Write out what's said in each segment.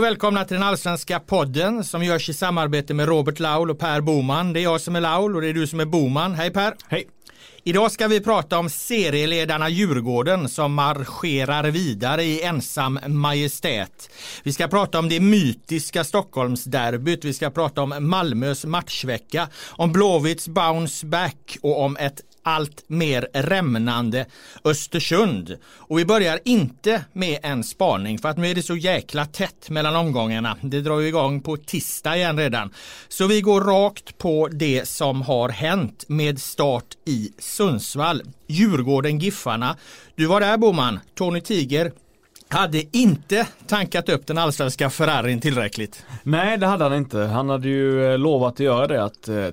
och välkomna till den allsvenska podden som görs i samarbete med Robert Laul och Per Boman. Det är jag som är Laul och det är du som är Boman. Hej Per! Hej! Idag ska vi prata om serieledarna Djurgården som marscherar vidare i ensam majestät. Vi ska prata om det mytiska Stockholmsderbyt. Vi ska prata om Malmös matchvecka, om Blåvitts bounce back och om ett allt mer rämnande Östersund. Och vi börjar inte med en spaning för att nu är det så jäkla tätt mellan omgångarna. Det drar ju igång på tisdag igen redan. Så vi går rakt på det som har hänt med start i Sundsvall. Djurgården-Giffarna. Du var där Boman, Tony Tiger hade inte tankat upp den allsvenska Ferrarin tillräckligt. Nej, det hade han inte. Han hade ju eh, lovat att göra det, att eh,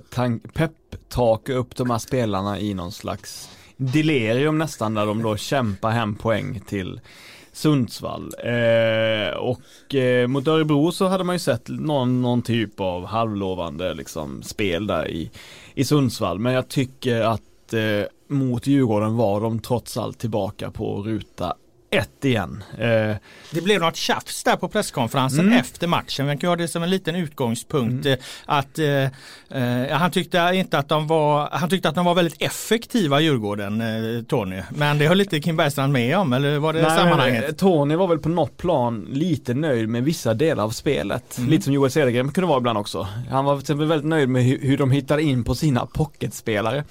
peppa taka upp de här spelarna i någon slags delirium nästan, där de då kämpar hem poäng till Sundsvall. Eh, och eh, mot Örebro så hade man ju sett någon, någon typ av halvlovande liksom, spel där i, i Sundsvall. Men jag tycker att eh, mot Djurgården var de trots allt tillbaka på ruta ett igen. Eh, det blev något tjafs där på presskonferensen mm. efter matchen. Man kan ha det som en liten utgångspunkt. Mm. Eh, att eh, eh, Han tyckte inte att de var Han tyckte att de var väldigt effektiva Djurgården, eh, Tony. Men det höll inte Kim Bergstrand med om eller var det Nej, sammanhanget? Tony var väl på något plan lite nöjd med vissa delar av spelet. Mm. Lite som Joel Cedergren kunde vara ibland också. Han var till exempel väldigt nöjd med hur, hur de hittar in på sina pocketspelare.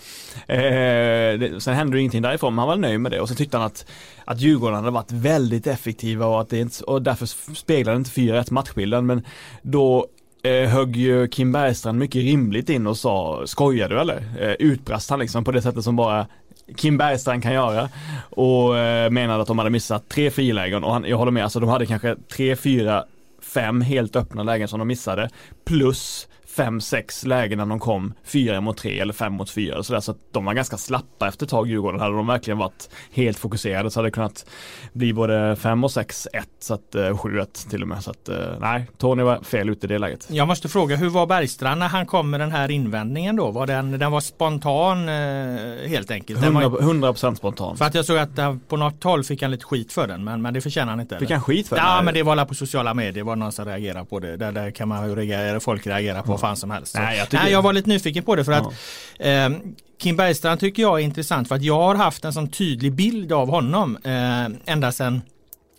Eh, sen hände det ingenting därifrån men han var nöjd med det och så tyckte han att att Djurgården hade varit väldigt effektiva och att det inte, och därför speglade inte 4-1 matchbilden men då eh, högg ju Kim Bergstrand mycket rimligt in och sa skojar du eller? Eh, utbrast han liksom på det sättet som bara Kim Bergstrand kan göra och eh, menade att de hade missat tre frilägen och han, jag håller med, alltså de hade kanske tre, fyra, fem helt öppna lägen som de missade plus fem, sex lägen när de kom fyra mot tre eller fem mot fyra. Så, där, så de var ganska slappa efter ett tag Djurgården. Hade de verkligen varit helt fokuserade så hade det kunnat bli både fem och sex, ett, så att eh, sju, ett till och med. Så att eh, nej, Tony var fel ute i det läget. Jag måste fråga, hur var Bergstrand när han kom med den här invändningen då? Var den, den var spontan eh, helt enkelt? 100%, procent spontan. För att jag såg att på något håll fick han lite skit för den, men, men det förtjänar han inte. Fick han skit för den? Ja, men det var alla på sociala medier, var någon som reagerade på det. Där, där kan man ju reagera, folk reagera på. Ja fan som helst. Nej, jag, Nej, jag var lite nyfiken på det för att eh, Kim Bergstrand tycker jag är intressant för att jag har haft en sån tydlig bild av honom eh, ända sedan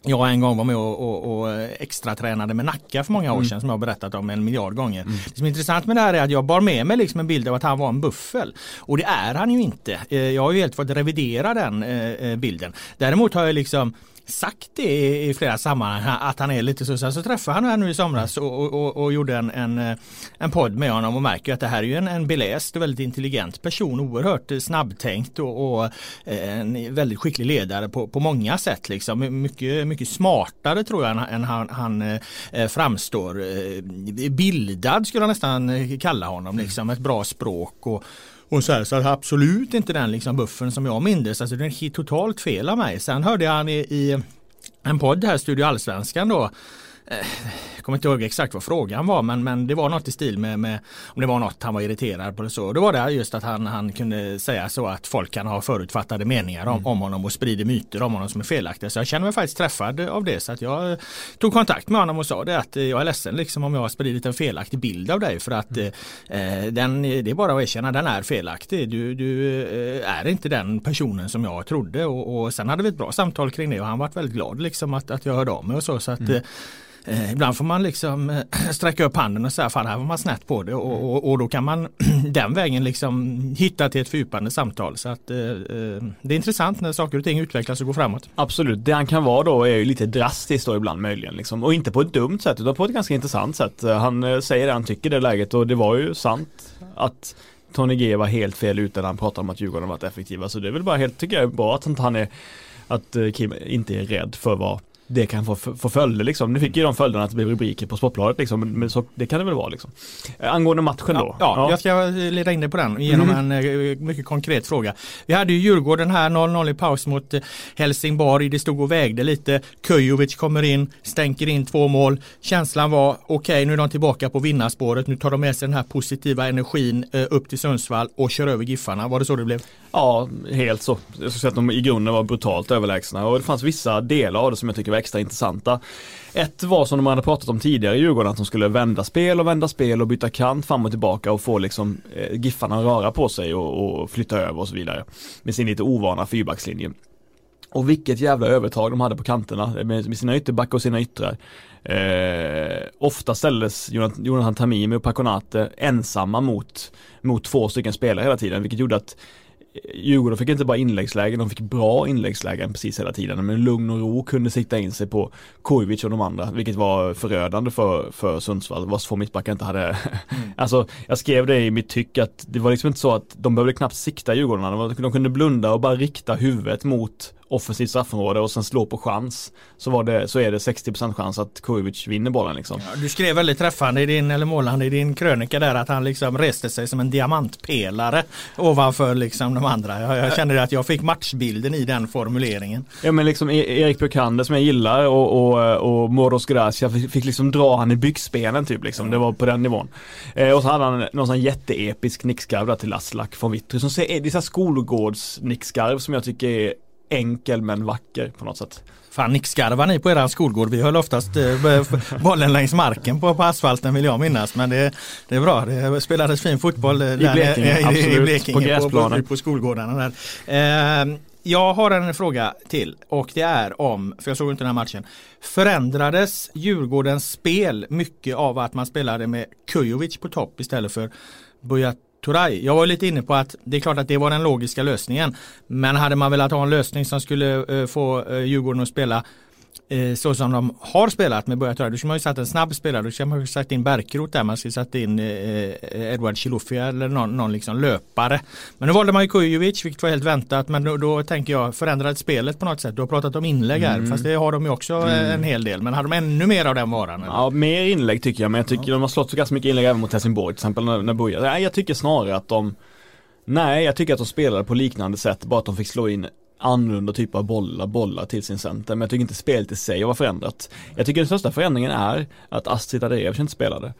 jag en gång var med och, och, och extra tränade med Nacka för många år mm. sedan som jag har berättat om en miljard gånger. Mm. Det som är intressant med det här är att jag bar med mig liksom en bild av att han var en buffel. Och det är han ju inte. Eh, jag har ju helt fått revidera den eh, eh, bilden. Däremot har jag liksom sagt det i flera sammanhang att han är lite så. Sen så träffade han här nu i somras och, och, och, gjorde en, en, eh, en podd med honom och märker att det här är ju en, en beläst och väldigt intelligent person, oerhört eh, snabbtänkt och, och eh, en väldigt skicklig ledare på, på många sätt. Liksom. Mycket, mycket smartare tror jag än han, han framstår. Bildad skulle jag nästan kalla honom, liksom. ett bra språk. och och så, här, så absolut inte den liksom buffen som jag mindes. Alltså det är totalt fel av mig. Sen hörde jag han i, i en podd här, Studio Allsvenskan då jag eh, kommer inte ihåg exakt vad frågan var men, men det var något i stil med, med om det var något han var irriterad på. Det så. Då var det just att han, han kunde säga så att folk kan ha förutfattade meningar om, mm. om honom och sprider myter om honom som är felaktiga. Så jag känner mig faktiskt träffad av det så att jag tog kontakt med honom och sa det att jag är ledsen liksom om jag har spridit en felaktig bild av dig för att mm. eh, den, det är bara att erkänna den är felaktig. Du, du eh, är inte den personen som jag trodde och, och sen hade vi ett bra samtal kring det och han var väldigt glad liksom att, att jag hörde av mig och så. så att, mm. Eh, ibland får man liksom eh, sträcka upp handen och säga fan här var man snett på det och, och, och då kan man den vägen liksom hitta till ett fördjupande samtal. Så att eh, eh, det är intressant när saker och ting utvecklas och går framåt. Absolut, det han kan vara då är ju lite drastiskt då ibland möjligen liksom. och inte på ett dumt sätt utan på ett ganska intressant sätt. Eh, han eh, säger det han tycker i det läget och det var ju sant att Tony G var helt fel ute när han pratade om att Djurgården varit effektiva. Så det är väl bara helt, tycker jag, bra att han är att eh, Kim inte är rädd för vad det kan få, få följder liksom. Nu fick ju de följderna att det blev rubriker på Sportbladet liksom, men så, det kan det väl vara liksom. Eh, angående matchen då? Ja, ja, jag ska leda in det på den genom mm. en eh, mycket konkret fråga. Vi hade ju Djurgården här 0-0 i paus mot eh, Helsingborg. Det stod och vägde lite. Kujovic kommer in, stänker in två mål. Känslan var okej, okay, nu är de tillbaka på vinnarspåret. Nu tar de med sig den här positiva energin upp till Sundsvall och kör över Giffarna. Var det så det blev? Ja, helt så. Jag skulle säga att de i grunden var brutalt överlägsna och det fanns vissa delar av det som jag tycker var extra intressanta. Ett var som de hade pratat om tidigare i Djurgården, att de skulle vända spel och vända spel och byta kant fram och tillbaka och få liksom eh, Giffarna att röra på sig och, och flytta över och så vidare. Med sin lite ovana fyrbackslinje. Och vilket jävla övertag de hade på kanterna med sina ytterbackar och sina yttrar. Eh, ofta ställdes Jonathan Tamimi och Paconate ensamma mot, mot två stycken spelare hela tiden, vilket gjorde att Djurgården fick inte bara inläggslägen, de fick bra inläggslägen precis hela tiden. Men lugn och ro kunde sikta in sig på Kujovic och de andra, vilket var förödande för, för Sundsvall, vars två mittbackar inte hade mm. Alltså, jag skrev det i mitt tyck att det var liksom inte så att de behövde knappt sikta Djurgården, de, de kunde blunda och bara rikta huvudet mot offensivt straffområde och sen slå på chans så, det, så är det 60% chans att Kujovic vinner bollen liksom. Ja, du skrev väldigt träffande i din, eller målande i din krönika där att han liksom reste sig som en diamantpelare ovanför liksom de andra. Jag, jag kände att jag fick matchbilden i den formuleringen. Ja men liksom e- Erik Björkander som jag gillar och, och, och Moros Gracia fick, liksom dra han i byxbenen typ liksom. Det var på den nivån. Eh, och så hade han någon sån jätteepisk nickskarv där till Aslak från Vittry som ser, det är skolgårds nickskarv som jag tycker är enkel men vacker på något sätt. Fan nickskarvar ni på eran skolgård? Vi höll oftast eh, bollen längs marken på, på asfalten vill jag minnas. Men det, det är bra, det spelades fin fotboll I Blekinge, i, absolut, i Blekinge på gräsplanen. På, på, skolgårdarna där. Eh, jag har en fråga till och det är om, för jag såg inte den här matchen, förändrades Djurgårdens spel mycket av att man spelade med Kujovic på topp istället för Buya Turay. Jag var lite inne på att det är klart att det var den logiska lösningen. Men hade man velat ha en lösning som skulle eh, få eh, Djurgården att spela så som de har spelat med Buya. Då skulle man ju satt en snabb spelare. Då skulle man ju satt in Bärkroth där. Man skulle satt in Edward Chilufya eller någon, någon liksom löpare. Men nu valde man ju Kujovic vilket var helt väntat. Men då, då tänker jag förändrade spelet på något sätt. Du har pratat om inlägg här. Mm. Fast det har de ju också mm. en hel del. Men har de ännu mer av den varan? Eller? Ja, mer inlägg tycker jag. Men jag tycker ja. de har slått så ganska mycket inlägg även mot Helsingborg till exempel när, när Buya. Nej, jag tycker snarare att de Nej, jag tycker att de spelade på liknande sätt, bara att de fick slå in annorlunda typ av bollar, bollar till sin center. Men jag tycker inte spelet i sig var förändrat. Jag tycker den största förändringen är att Astrid Adrejevic inte spelade.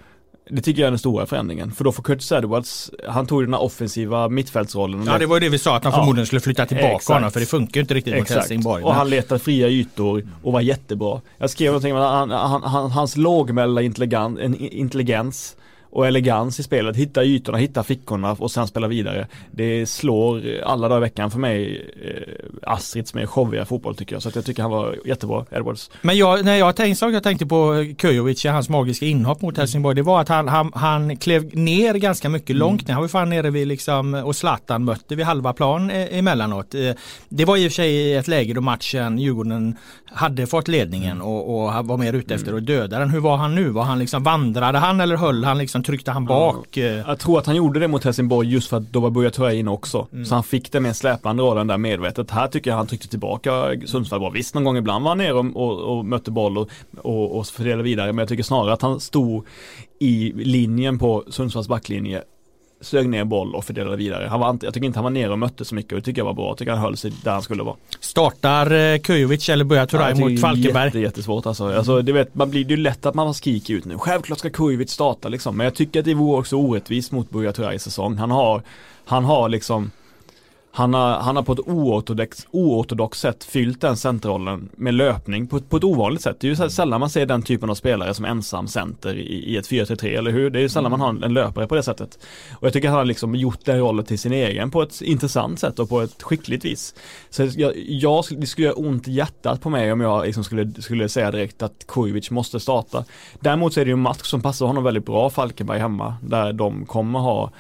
Det tycker jag är den stora förändringen. För då får Curtis Edwards, han tog den här offensiva mittfältsrollen. Ja det var ju det vi sa att han förmodligen ja, skulle flytta tillbaka exakt. honom för det funkar inte riktigt exakt. mot Helsingborg. Och han letade fria ytor och var jättebra. Jag skrev någonting om han, han, hans lågmälda intelligens och elegans i spelet. Hitta ytorna, hitta fickorna och sen spela vidare. Det slår alla dagar i veckan för mig eh, Astrids med showiga fotboll tycker jag. Så jag tycker han var jättebra, Edwards. Men jag, när jag tänkte, jag tänkte på Kujovic, hans magiska inhopp mot Helsingborg, det var att han, han, han klev ner ganska mycket mm. långt ner. Han var fan nere vid liksom, och Zlatan mötte vid halva plan eh, emellanåt. Eh, det var i och för sig ett läge då matchen, Djurgården hade fått ledningen mm. och, och var mer ute efter mm. att döda den. Hur var han nu? Var han liksom, vandrade han eller höll han liksom tryckte han bak. Eh. Jag tror att han gjorde det mot Helsingborg just för att då var Buya in också. Mm. Så han fick det med släpande rollen där medvetet. Här tycker jag han tryckte tillbaka Sundsvall bra. Visst någon gång ibland var han nere och, och, och mötte boll och, och, och fördelade vidare. Men jag tycker snarare att han stod i linjen på Sundsvalls backlinje sög ner boll och fördelade vidare. Han var, jag tycker inte han var nere och mötte så mycket och det tycker jag var bra. Jag tycker han höll sig där han skulle vara. Startar eh, Kujovic eller börjar Turay ja, mot Falkenberg? Jätte, jättesvårt alltså. Alltså det, vet, man blir, det är lätt att man skriker ut nu. Självklart ska Kujovic starta liksom. Men jag tycker att det vore också orättvist mot Buya Turay säsong. Han har, han har liksom han har, han har på ett oortodox, oortodox sätt fyllt den centerrollen med löpning på, på ett ovanligt sätt. Det är ju sällan man ser den typen av spelare som ensam center i, i ett 4-3-3, eller hur? Det är ju sällan man har en löpare på det sättet. Och jag tycker att han har liksom gjort den rollen till sin egen på ett intressant sätt och på ett skickligt vis. Så jag, jag det skulle göra ont i hjärtat på mig om jag liksom skulle, skulle säga direkt att Kujovic måste starta. Däremot så är det ju en match som passar honom väldigt bra, Falkenberg hemma, där de kommer ha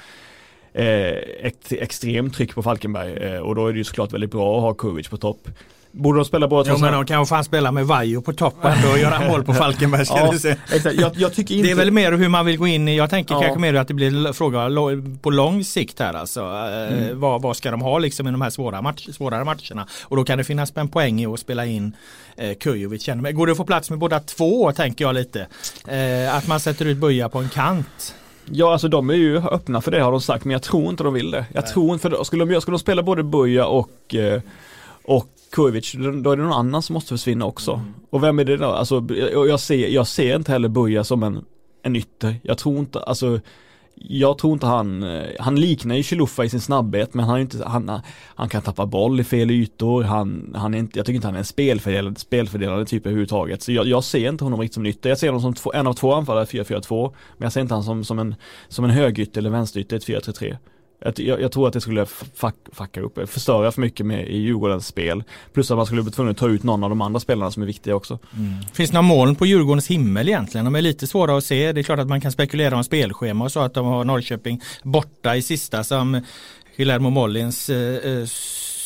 ett extremt tryck på Falkenberg eh, och då är det ju såklart väldigt bra att ha Kujovic på topp. Borde de spela båda två? Jo men de kan fan spela med Vajo på toppen och göra mål på Falkenberg ska ja, se. Jag, jag tycker inte... Det är väl mer hur man vill gå in i, jag tänker ja. kanske mer att det blir fråga på lång sikt här alltså. Eh, mm. Vad, vad ska de ha liksom i de här svåra match, svårare matcherna? Och då kan det finnas en poäng i att spela in eh, Kujovic. Går det att få plats med båda två tänker jag lite. Eh, att man sätter ut Buja på en kant. Ja alltså de är ju öppna för det har de sagt men jag tror inte de vill det. Jag Nej. tror inte för. Skulle de, skulle de spela både Buja och, eh, och Kujovic, då är det någon annan som måste försvinna också. Mm. Och vem är det då? Alltså jag ser, jag ser inte heller Buja som en, en ytter. Jag tror inte, alltså jag tror inte han, eh, han liknar ju Chiluffa i sin snabbhet men han är inte, han, han kan tappa boll i fel ytor, han, han är inte, jag tycker inte han är en spelfördelande, spelfördelande typ överhuvudtaget. Så jag, jag ser inte honom riktigt som nytta. Jag ser honom som två, en av två anfallare 4-4-2, men jag ser inte honom som, som en, som en högytter eller vänsterytter 4-3-3. Jag, jag, tror att det skulle fuck, fucka upp, förstöra för mycket med i Djurgårdens spel. Plus att man skulle bli tvungen att ta ut någon av de andra spelarna som är viktiga också. Mm. Finns det några moln på Djurgårdens himmel egentligen? De är lite svåra att se. Det är klart att man kan spekulera om spelschema och så att de har Norrköping borta i sista som Guillermo Mollins eh, eh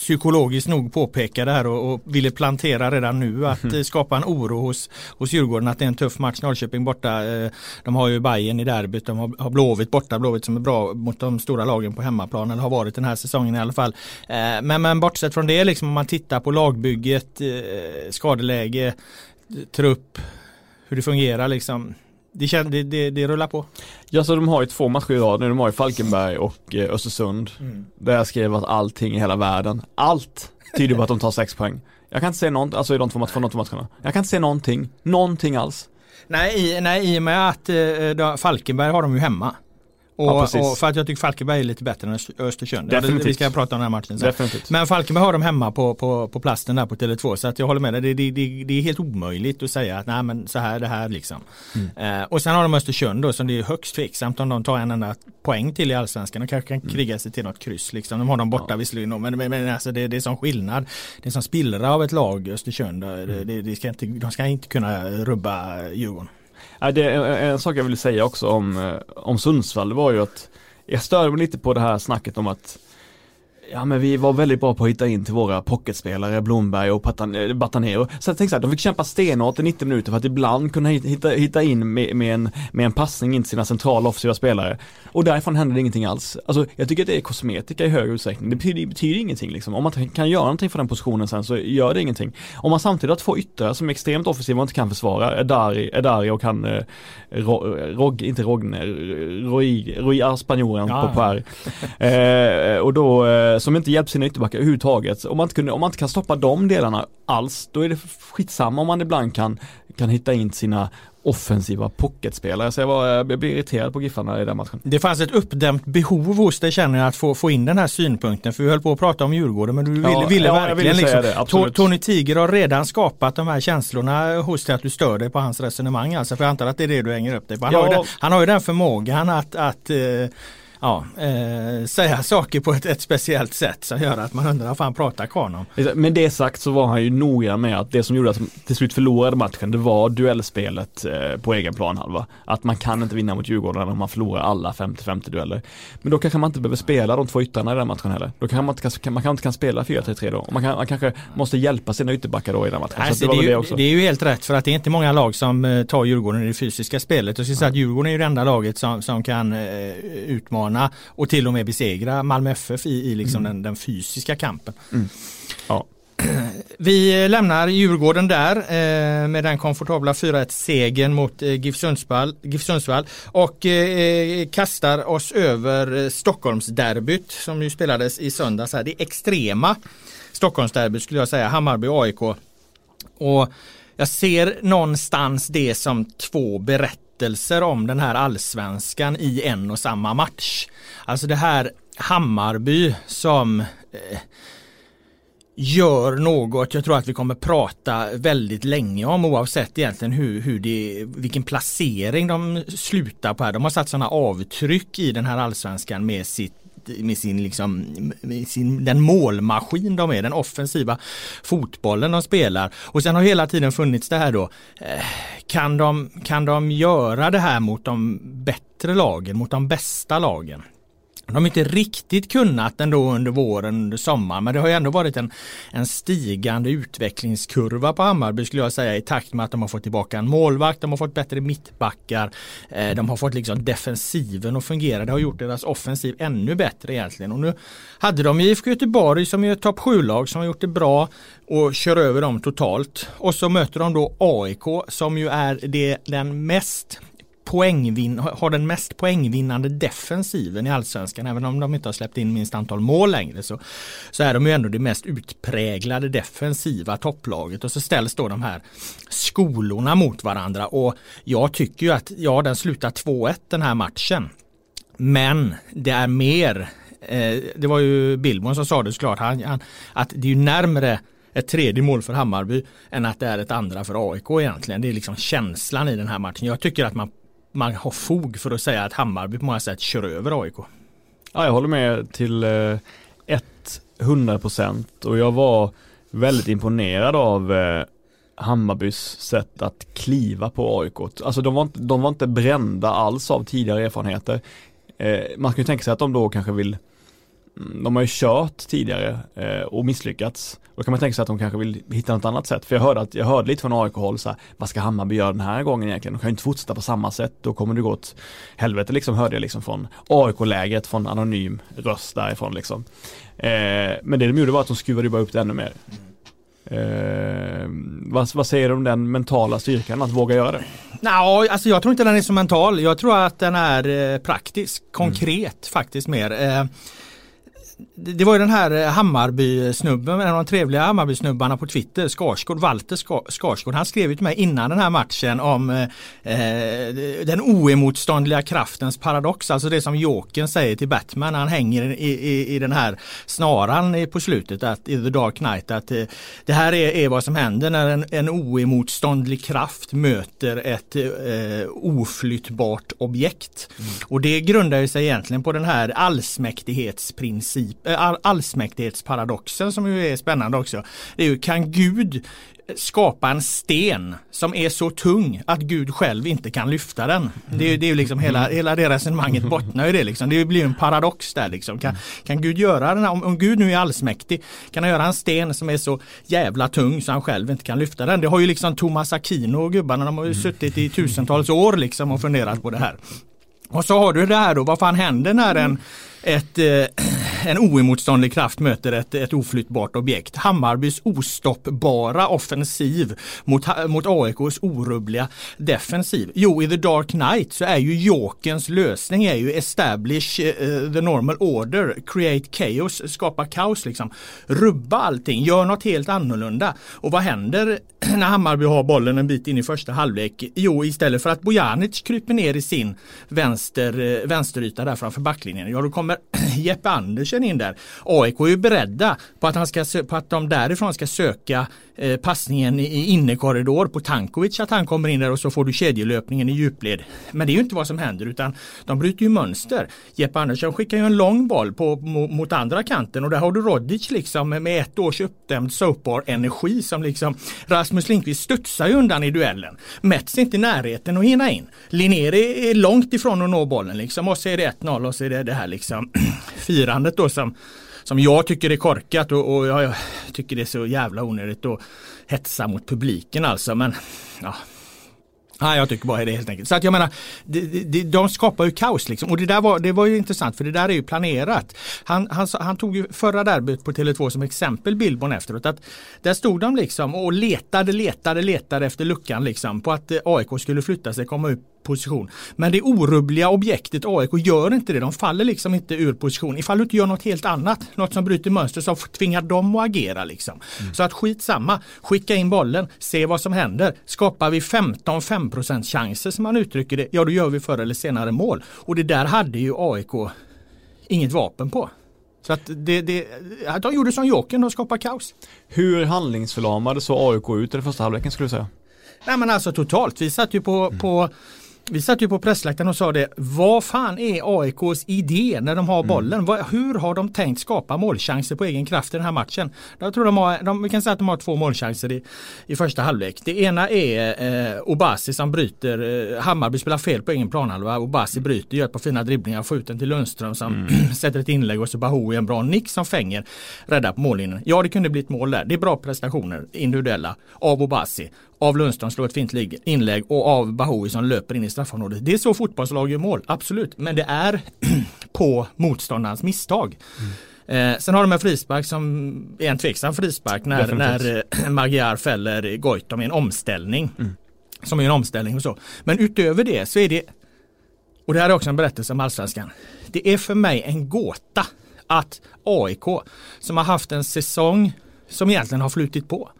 psykologiskt nog påpekade här och, och ville plantera redan nu att mm. skapa en oro hos, hos Djurgården att det är en tuff match. Norrköping borta. Eh, de har ju Bayern i derbyt. De har, har Blåvitt borta. Blåvitt som är bra mot de stora lagen på hemmaplan. Eller har varit den här säsongen i alla fall. Eh, men, men bortsett från det liksom om man tittar på lagbygget, skadeläge, trupp, hur det fungerar liksom det, det, det, det, rullar på. Ja, så de har ju två matcher i rad nu. De har ju Falkenberg och eh, Östersund. Mm. Där jag skrev att allting i hela världen, allt tyder på att de tar sex poäng. Jag kan inte se någonting, alltså i de två, match, de två matcherna. Jag kan inte se någonting, någonting alls. Nej, i, nej, i och med att eh, Falkenberg har de ju hemma. Och, ja, och, för att jag tycker Falkenberg är lite bättre än Östersund. Definitivt. Vi ska prata om den här matchen sen. Men Falkenberg har de hemma på, på, på plasten där på Tele2 så att jag håller med dig. Det, det, det, det, är helt omöjligt att säga att nej men så här det här liksom. Mm. Eh, och sen har de Östersund då som det är högst tveksamt om de tar en enda poäng till i allsvenskan. De kanske kan mm. kriga sig till något kryss liksom. De har dem borta ja. visserligen men, men, men alltså det, det är som skillnad. Det är som spillra av ett lag Östersund. Mm. Det, det, ska inte, de ska inte kunna rubba Djurgården. Det är en sak jag vill säga också om, eh, om Sundsvall, det var ju att jag störde mig lite på det här snacket om att Ja men vi var väldigt bra på att hitta in till våra pocketspelare, Blomberg och eh, Batanero. Så jag tänkte så här, de fick kämpa stenhårt i 90 minuter för att ibland kunna hitta, hitta in med, med, en, med en passning in till sina centrala offensiva spelare. Och därifrån hände det ingenting alls. Alltså jag tycker att det är kosmetika i hög utsträckning. Det betyder, betyder ingenting liksom. Om man kan göra någonting för den positionen sen så gör det ingenting. Om man samtidigt har två yttrar som är extremt offensiva och inte kan försvara, Edari, Edari och han, eh, Rog, inte Rogne, Rui, Rui spanjoren ja. på Per. Eh, och då, eh, som inte hjälper sina ytterbackar överhuvudtaget. Om man, inte kunde, om man inte kan stoppa de delarna alls, då är det skitsamma om man ibland kan, kan hitta in sina offensiva pocketspelare. Så jag, var, jag blev irriterad på Giffarna i den matchen. Det fanns ett uppdämt behov hos dig känner jag att få, få in den här synpunkten. För vi höll på att prata om Djurgården men du ville, ja, ville ja, verkligen ville liksom, det, Tony Tiger har redan skapat de här känslorna hos dig att du stör dig på hans resonemang. Alltså, för jag antar att det är det du hänger upp dig på. Han, ja. har, ju den, han har ju den förmågan att, att eh, ja, eh, säga saker på ett, ett, speciellt sätt som gör att man undrar vad fan pratar karln om. Med det sagt så var han ju noga med att det som gjorde att de till slut förlorade matchen det var duellspelet eh, på egen planhalva. Att man kan inte vinna mot Djurgården om man förlorar alla 50-50 dueller. Men då kanske man inte behöver spela de två yttrarna i den matchen heller. Då kanske man inte kan, man kan inte kan spela 4-3-3 då. Man, kan, man kanske måste hjälpa sina ytterbackar då i den matchen. Alltså, det, det, är ju, det, är ju helt rätt för att det är inte många lag som eh, tar Djurgården i det fysiska spelet. Jag skulle säga att Djurgården är ju det enda laget som, som kan eh, utmana och till och med besegra Malmö FF i, i liksom mm. den, den, fysiska kampen. Mm. Ja. Vi lämnar Djurgården där eh, med den komfortabla 4-1 segern mot eh, GIF, Sundsvall, GIF Sundsvall och eh, kastar oss över eh, Stockholmsderbyt som ju spelades i söndags. Här. Det extrema Stockholmsderbyt skulle jag säga, Hammarby-AIK. Och jag ser någonstans det som två berättelser om den här allsvenskan i en och samma match. Alltså det här Hammarby som eh, gör något jag tror att vi kommer prata väldigt länge om oavsett egentligen hur, hur det, vilken placering de slutar på här. De har satt sådana avtryck i den här allsvenskan med sitt med sin, liksom, med sin, den målmaskin de är, den offensiva fotbollen de spelar. Och sen har hela tiden funnits det här då, eh, kan de, kan de göra det här mot de bättre lagen, mot de bästa lagen? De har inte riktigt kunnat ändå under våren, under sommaren, men det har ju ändå varit en, en stigande utvecklingskurva på Hammarby skulle jag säga i takt med att de har fått tillbaka en målvakt, de har fått bättre mittbackar, eh, de har fått liksom defensiven att fungera. Det har gjort deras offensiv ännu bättre egentligen. Och nu hade de IFK Göteborg som är ett topp 7-lag som har gjort det bra och kör över dem totalt. Och så möter de då AIK som ju är det, den mest poängvin, har den mest poängvinnande defensiven i allsvenskan. Även om de inte har släppt in minst antal mål längre så, så är de ju ändå det mest utpräglade defensiva topplaget. Och så ställs då de här skolorna mot varandra. Och jag tycker ju att ja, den slutar 2-1 den här matchen. Men det är mer, eh, det var ju Billborn som sa det såklart, han, han, att det är ju närmre ett tredje mål för Hammarby än att det är ett andra för AIK egentligen. Det är liksom känslan i den här matchen. Jag tycker att man, man har fog för att säga att Hammarby på många sätt kör över AIK. Ja, jag håller med till eh, 100 procent och jag var väldigt imponerad av eh, Hammarbys sätt att kliva på AIK. Alltså de var, inte, de var inte brända alls av tidigare erfarenheter. Eh, man kan ju tänka sig att de då kanske vill Mm, de har ju kört tidigare eh, och misslyckats. Då kan man tänka sig att de kanske vill hitta något annat sätt. För jag hörde, att, jag hörde lite från AIK-håll så här, vad ska Hammarby göra den här gången egentligen? De kan ju inte fortsätta på samma sätt, då kommer det gå åt helvete liksom, hörde jag liksom från AIK-lägret, från anonym röst därifrån liksom. Eh, men det de gjorde var att de skruvade bara upp det ännu mer. Eh, vad, vad, säger du om den mentala styrkan att våga göra det? Nej, alltså jag tror inte den är så mental. Jag tror att den är eh, praktisk, konkret mm. faktiskt mer. Eh, det var ju den här eh, Hammarby-snubben, en av de trevliga Hammarby-snubbarna på Twitter, Skarsgård, Walter Skarsgård. Han skrev till mig innan den här matchen om eh, eh, den oemotståndliga kraftens paradox. Alltså det som Jokern säger till Batman när han hänger i, i, i den här snaran på slutet, att, i The Dark Knight. Att eh, det här är, är, vad som händer när en, en oemotståndlig kraft möter ett eh, oflyttbart objekt. Mm. Och det grundar sig egentligen på den här allsmäktighetsprincipen princip, allsmäktighetsparadoxen som ju är spännande också. Det är ju kan Gud skapa en sten som är så tung att Gud själv inte kan lyfta den. Det är, det är ju liksom hela, hela det resonemanget bottnar i det liksom. Det blir en paradox där liksom. Kan, kan Gud göra den om, om Gud nu är allsmäktig, kan han göra en sten som är så jävla tung så han själv inte kan lyfta den? Det har ju liksom Thomas Aquino och gubbarna, de har ju suttit i tusentals år liksom och funderat på det här. Och så har du det här då, vad fan händer när en ett, eh, en oemotståndlig kraft möter ett, ett oflyttbart objekt. Hammarbys ostoppbara offensiv mot, mot AIKs orubbliga defensiv. Jo, i The Dark Knight så är ju Jokens lösning är ju establish uh, the normal order, create chaos, skapa kaos liksom. Rubba allting, gör något helt annorlunda. Och vad händer när Hammarby har bollen en bit in i första halvlek? Jo, istället för att Bojanic kryper ner i sin vänster, eh, vänsteryta där framför backlinjen, ja då kommer Men Jeppe Andersen in där. AIK är ju beredda på att, han ska, på att de därifrån ska söka eh, passningen i innekorridor på Tankovic att han kommer in där och så får du kedjelöpningen i djupled. Men det är ju inte vad som händer utan de bryter ju mönster. Jeppe Andersson skickar ju en lång boll på, mot andra kanten och där har du Rodic liksom med ett års uppdämd soapbar-energi som liksom Rasmus Lindqvist studsar ju undan i duellen. Mets inte i närheten att hinna in. Linnér är långt ifrån att nå bollen liksom och så är det 1-0 och så är det det här liksom firandet då som som jag tycker är korkat och, och jag, jag, tycker det är så jävla onödigt att hetsa mot publiken alltså. Men ja, Nej, jag tycker bara det helt enkelt. Så att jag menar, de, de, de skapar ju kaos liksom. Och det där var, det var ju intressant för det där är ju planerat. Han, han, han tog ju förra derbyt på Tele2 som exempel, Billborn efteråt. Att där stod de liksom och letade, letade, letade efter luckan liksom på att eh, AIK skulle flytta sig, komma upp position. Men det orubbliga objektet AIK gör inte det. De faller liksom inte ur position. Ifall du inte gör något helt annat, något som bryter mönster så tvingar de att agera. Liksom. Mm. Så att skitsamma, skicka in bollen, se vad som händer. Skapar vi 15-5% chanser som man uttrycker det, ja då gör vi förr eller senare mål. Och det där hade ju AIK inget vapen på. Så att det, det, de gjorde som Jokern, de skapade kaos. Hur handlingsförlamade såg AIK ut i den första halvleken skulle du säga? Nej men alltså totalt, vi satt ju på, mm. på vi satt ju på pressläktaren och sa det, vad fan är AIKs idé när de har mm. bollen? Mm. hur har de tänkt skapa målchanser på egen kraft i den här matchen? Jag tror de har, de, vi kan säga att de har två målchanser i, i första halvlek. Det ena är eh, Obasi som bryter, eh, Hammarby spelar fel på egen planhalva, Obasi bryter, gör ett par fina dribblingar, får ut den till Lundström som mm. sätter ett inlägg och så Bahoui en bra nick som fänger, räddar på mållinjen. Ja, det kunde bli ett mål där. Det är bra prestationer, individuella, av Obasi av Lundström slår ett fint inlägg och av Bahoui som löper in i straffområdet. Det är så fotbollslag gör mål, absolut. Men det är på motståndarens misstag. Mm. Eh, sen har de en frispark som är en tveksam frispark när, när eh, Magyar fäller Goitom i en omställning. Mm. Som är en omställning och så. Men utöver det så är det, och det här är också en berättelse om allsvenskan. Det är för mig en gåta att AIK som har haft en säsong som egentligen har flutit på.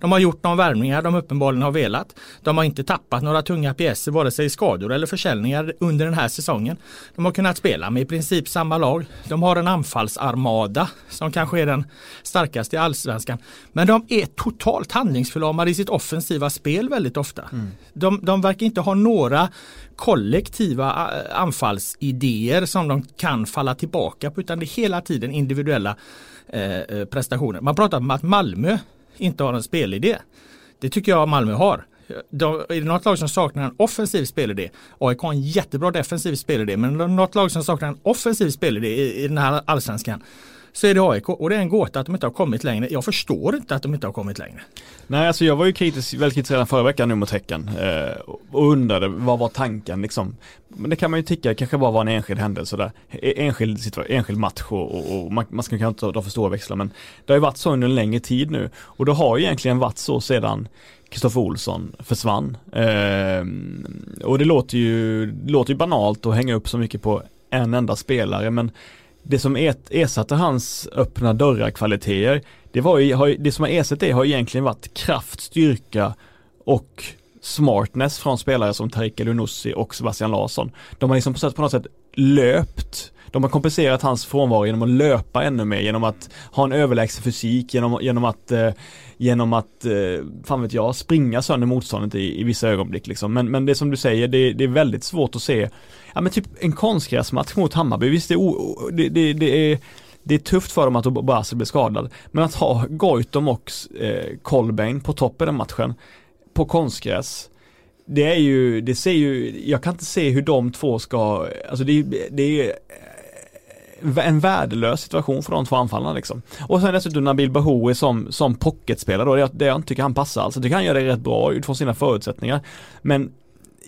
De har gjort de värvningar de uppenbarligen har velat. De har inte tappat några tunga pjäser vare sig i skador eller försäljningar under den här säsongen. De har kunnat spela med i princip samma lag. De har en anfallsarmada som kanske är den starkaste i allsvenskan. Men de är totalt handlingsförlamade i sitt offensiva spel väldigt ofta. Mm. De, de verkar inte ha några kollektiva eh, anfallsidéer som de kan falla tillbaka på utan det är hela tiden individuella eh, eh prestationer. Man pratar om att Malmö inte har en spelidé. Det tycker jag Malmö har. De, är det något lag som saknar en offensiv spelidé? AIK har en jättebra defensiv spelidé men något lag som saknar en offensiv spelidé i, i den här allsvenskan så är det AIK och det är en gåta att de inte har kommit längre. Jag förstår inte att de inte har kommit längre. Nej, alltså jag var ju kritisk, väldigt kritisk redan förra veckan nu mot Häcken eh, och undrade vad var tanken liksom. Men det kan man ju tycka kanske bara var en enskild händelse där. E-, enskild, enskild match och, och man, man ska kanske inte dra för stora växlar men det har ju varit så under en längre tid nu och det har ju egentligen varit så sedan Kristoffer Olsson försvann. Eh, och det låter ju, det låter ju banalt att hänga upp så mycket på en enda spelare men det som e-, ersatte hans öppna dörrar kvaliteter, det, var ju, det som har ersatt det har egentligen varit kraft, styrka och smartness från spelare som Tarik El och Sebastian Larsson. De har liksom på något sätt löpt de har kompenserat hans frånvaro genom att löpa ännu mer, genom att ha en överlägsen fysik, genom, genom att, eh, genom att, eh, fan vet jag, springa sönder motståndet i, i vissa ögonblick liksom. Men, men det som du säger, det, det är väldigt svårt att se, ja men typ en konstgräsmatch mot Hammarby, visst det, är, det, det, det är det är tufft för dem att Obasi blir skadad. Men att ha Goitom och eh, Kolbein på toppen av matchen på konstgräs det är ju, det ser ju, jag kan inte se hur de två ska, alltså det, det är eh, en värdelös situation för de två anfallarna liksom. Och sen dessutom Nabil Bahoui som, som pocketspelare då, det, det jag inte tycker han passar alls. Jag tycker han gör det rätt bra utifrån sina förutsättningar. Men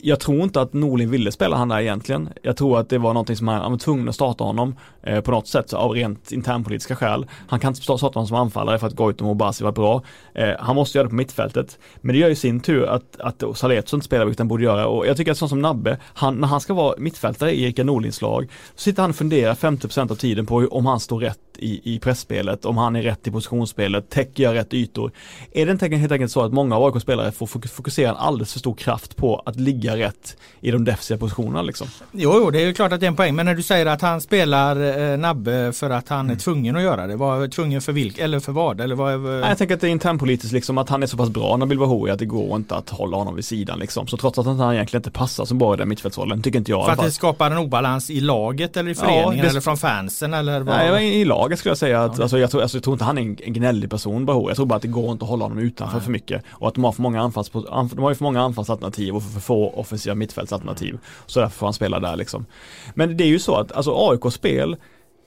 jag tror inte att Norlin ville spela han där egentligen. Jag tror att det var någonting som han, han var tvungen att starta honom eh, på något sätt av rent internpolitiska skäl. Han kan inte starta honom som anfallare för att Goitom och Basi var bra. Eh, han måste göra det på mittfältet. Men det gör ju sin tur att, att Saletso inte spelar vilket han borde göra och jag tycker att sånt som Nabbe, han, när han ska vara mittfältare i Erika Norlins lag, så sitter han och funderar 50% av tiden på om han står rätt i, i pressspelet, om han är rätt i positionsspelet, täcker jag rätt ytor. Är det inte helt enkelt så att många av AIKs spelare får fokusera en alldeles för stor kraft på att ligga rätt i de defensiva positionerna liksom? Jo, jo, det är ju klart att det är en poäng, men när du säger att han spelar eh, Nabbe för att han mm. är tvungen att göra det, var tvungen för vilk eller för vad? Eller vad är... Jag tänker att det är internpolitiskt liksom att han är så pass bra Nabil Bahoui att det går inte att hålla honom vid sidan liksom. Så trots att han egentligen inte passar bra i den mittfältsrollen, tycker inte jag. För att det skapar en obalans i laget eller i föreningen ja, det... eller från fansen eller? Vad? Nej, i laget skulle jag säga att, ja. alltså, jag, tror, alltså, jag tror inte han är en, gnällig person Bahoui. Jag tror bara att det går inte att hålla honom utanför Nej. för mycket. Och att de har för många anfalls, de har för många anfallsalternativ och för få offensiva mittfältsalternativ. Så därför får han spela där liksom. Men det är ju så att, alltså AIK-spel,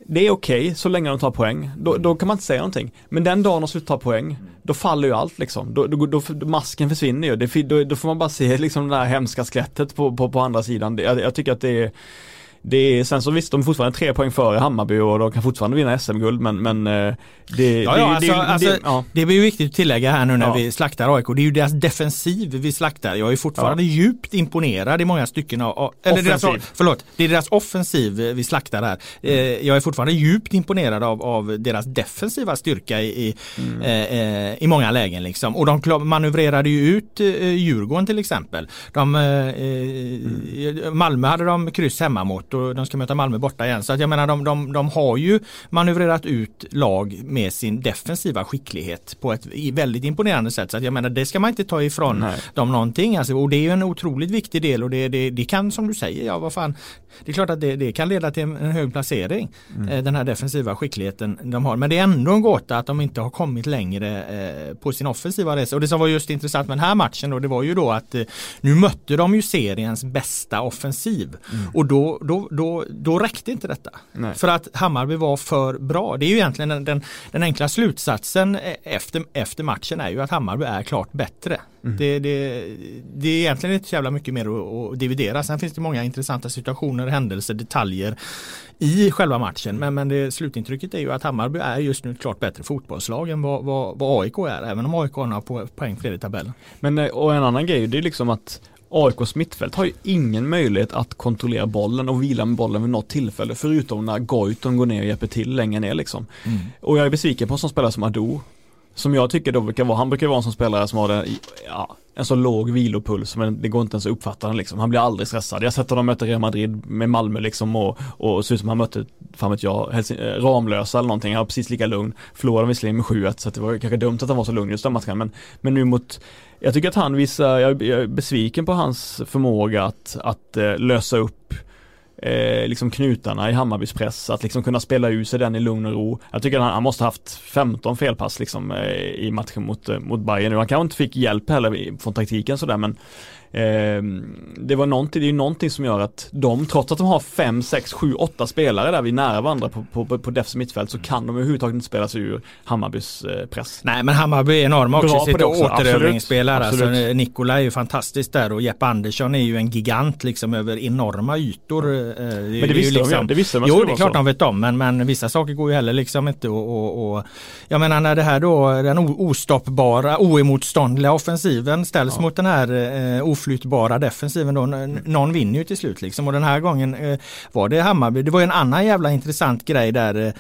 det är okej okay, så länge de tar poäng. Då, då, kan man inte säga någonting. Men den dagen de slutar ta poäng, då faller ju allt liksom. Då, då, då masken försvinner ju. Det, då, då, får man bara se liksom det där hemska skelettet på, på, på andra sidan. Jag, jag tycker att det är det är, sen så visst, de är fortfarande tre poäng före Hammarby och de kan fortfarande vinna SM-guld men, men eh, det, ja, ja, alltså, det, alltså, det, ja. det blir viktigt att tillägga här nu när ja. vi slaktar AIK. Det är ju deras defensiv vi slaktar. Jag är fortfarande ja. djupt imponerad i många stycken av, eller deras, förlåt, det är deras offensiv vi slaktar här. Mm. Jag är fortfarande djupt imponerad av, av deras defensiva styrka i, mm. eh, i många lägen liksom. Och de manövrerade ju ut eh, Djurgården till exempel. De, eh, mm. Malmö hade de kryss hemma mot och de ska möta Malmö borta igen. Så att jag menar de, de, de har ju manövrerat ut lag med sin defensiva skicklighet på ett väldigt imponerande sätt. Så att jag menar det ska man inte ta ifrån Nej. dem någonting. Alltså, och det är ju en otroligt viktig del och det, det, det kan som du säger, ja vad fan, det är klart att det, det kan leda till en, hög placering. Mm. Eh, den här defensiva skickligheten de har. Men det är ändå en gåta att de inte har kommit längre eh, på sin offensiva resa. Och det som var just intressant med den här matchen då, det var ju då att eh, nu mötte de ju seriens bästa offensiv. Mm. Och då, då, då, då räckte inte detta. Nej. För att Hammarby var för bra. Det är ju egentligen den, den, den enkla slutsatsen efter, efter matchen är ju att Hammarby är klart bättre. Mm. Det, det, det är egentligen inte så jävla mycket mer att, att dividera. Sen finns det många intressanta situationer, händelser, detaljer i själva matchen. Men, men det, slutintrycket är ju att Hammarby är just nu ett klart bättre fotbollslag än vad, vad, vad AIK är. Även om AIK har några poäng fler i tabellen. Men eh, och en annan grej, det är liksom att AIKs mittfält har ju ingen möjlighet att kontrollera bollen och vila med bollen vid något tillfälle förutom när Goitom går ner och hjälper till längre ner liksom. Mm. Och jag är besviken på en sån spelare som Ado som jag tycker då brukar vara, han brukar vara en sån spelare som har det, ja, en så låg vilopuls men det går inte ens att uppfatta den liksom. Han blir aldrig stressad. Jag har sett honom möta Real Madrid med Malmö liksom och, och ser ut som han mötte, fan vet jag, Helsing eh, Ramlösa eller någonting. Han var precis lika lugn. Förlorade visserligen med 7 så det var kanske dumt att han var så lugn just den matchen men, men nu mot jag tycker att han visar, jag är besviken på hans förmåga att, att eh, lösa upp eh, liksom knutarna i Hammarbys press, att liksom kunna spela ut sig den i lugn och ro. Jag tycker att han, han måste haft 15 felpass liksom eh, i matchen mot, eh, mot Bayern nu. Han kanske inte fick hjälp heller från taktiken sådär men eh, det var någonting, det är ju någonting som gör att de, trots att de har 5, 6, 7, 8 spelare där vid nära varandra på, på, på, defs mittfält så kan de överhuvudtaget inte spela sig ur Hammarbys eh, press. Nej men Hammarby är enorma också i sitt återövringsspel Alltså, Nikola är ju fantastisk där och Jeppe Andersson är ju en gigant liksom över enorma ytor. Eh, men det, det visste liksom, de, det visste de Jo det är klart så. de vet om men, men vissa saker går ju heller liksom inte och, och, och jag menar när det här då den ostoppbara oemotståndliga offensiven ställs ja. mot den här eh, oflyttbara defensiven då. Någon vinner ju till slut liksom och den här gången eh, var det Hammarby. Det var ju en annan jävla intressant grej där eh,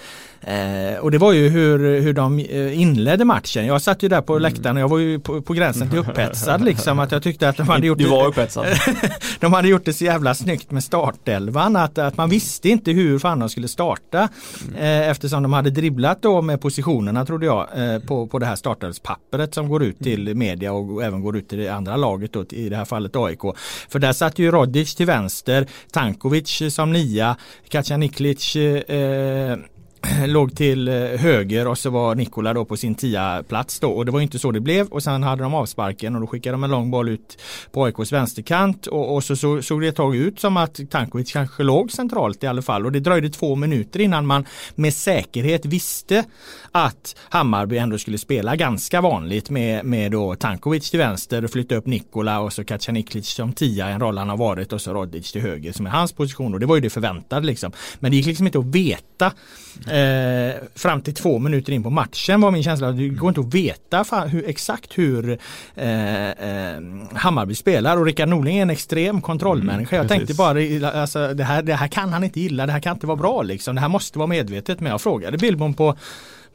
Eh, och det var ju hur, hur de eh, inledde matchen. Jag satt ju där på mm. läktaren och jag var ju på, på gränsen till upphetsad liksom. Att jag tyckte att de hade gjort Du var upphetsad. de hade gjort det så jävla snyggt med startelvan. Att, att man visste inte hur fan de skulle starta. Mm. Eh, eftersom de hade dribblat då med positionerna trodde jag eh, på, på det här startelvspappret som går ut till mm. media och även går ut till det andra laget då, i det här fallet AIK. För där satt ju Rodic till vänster, Tankovic som nia, Kacaniklic eh, låg till eh, höger och så var Nikola då på sin tia plats då. Och det var inte så det blev. Och sen hade de avsparken och då skickade de en lång boll ut på AIKs vänsterkant. Och, och så, så såg det ett tag ut som att Tankovic kanske låg centralt i alla fall. Och det dröjde två minuter innan man med säkerhet visste att Hammarby ändå skulle spela ganska vanligt med, med då Tankovic till vänster och flytta upp Nikola och så Kacaniklic som tia, en roll han har varit och så Rodic till höger som är hans position. Och det var ju det förväntade liksom. Men det gick liksom inte att veta eh, fram till två minuter in på matchen var min känsla. Det går inte att veta hur, exakt hur eh, eh, Hammarby spelar och Rickard Norling är en extrem kontrollmänniska. Mm, jag tänkte bara alltså, det, här, det här kan han inte gilla, det här kan inte vara bra liksom. Det här måste vara medvetet. Men jag frågade Billborn på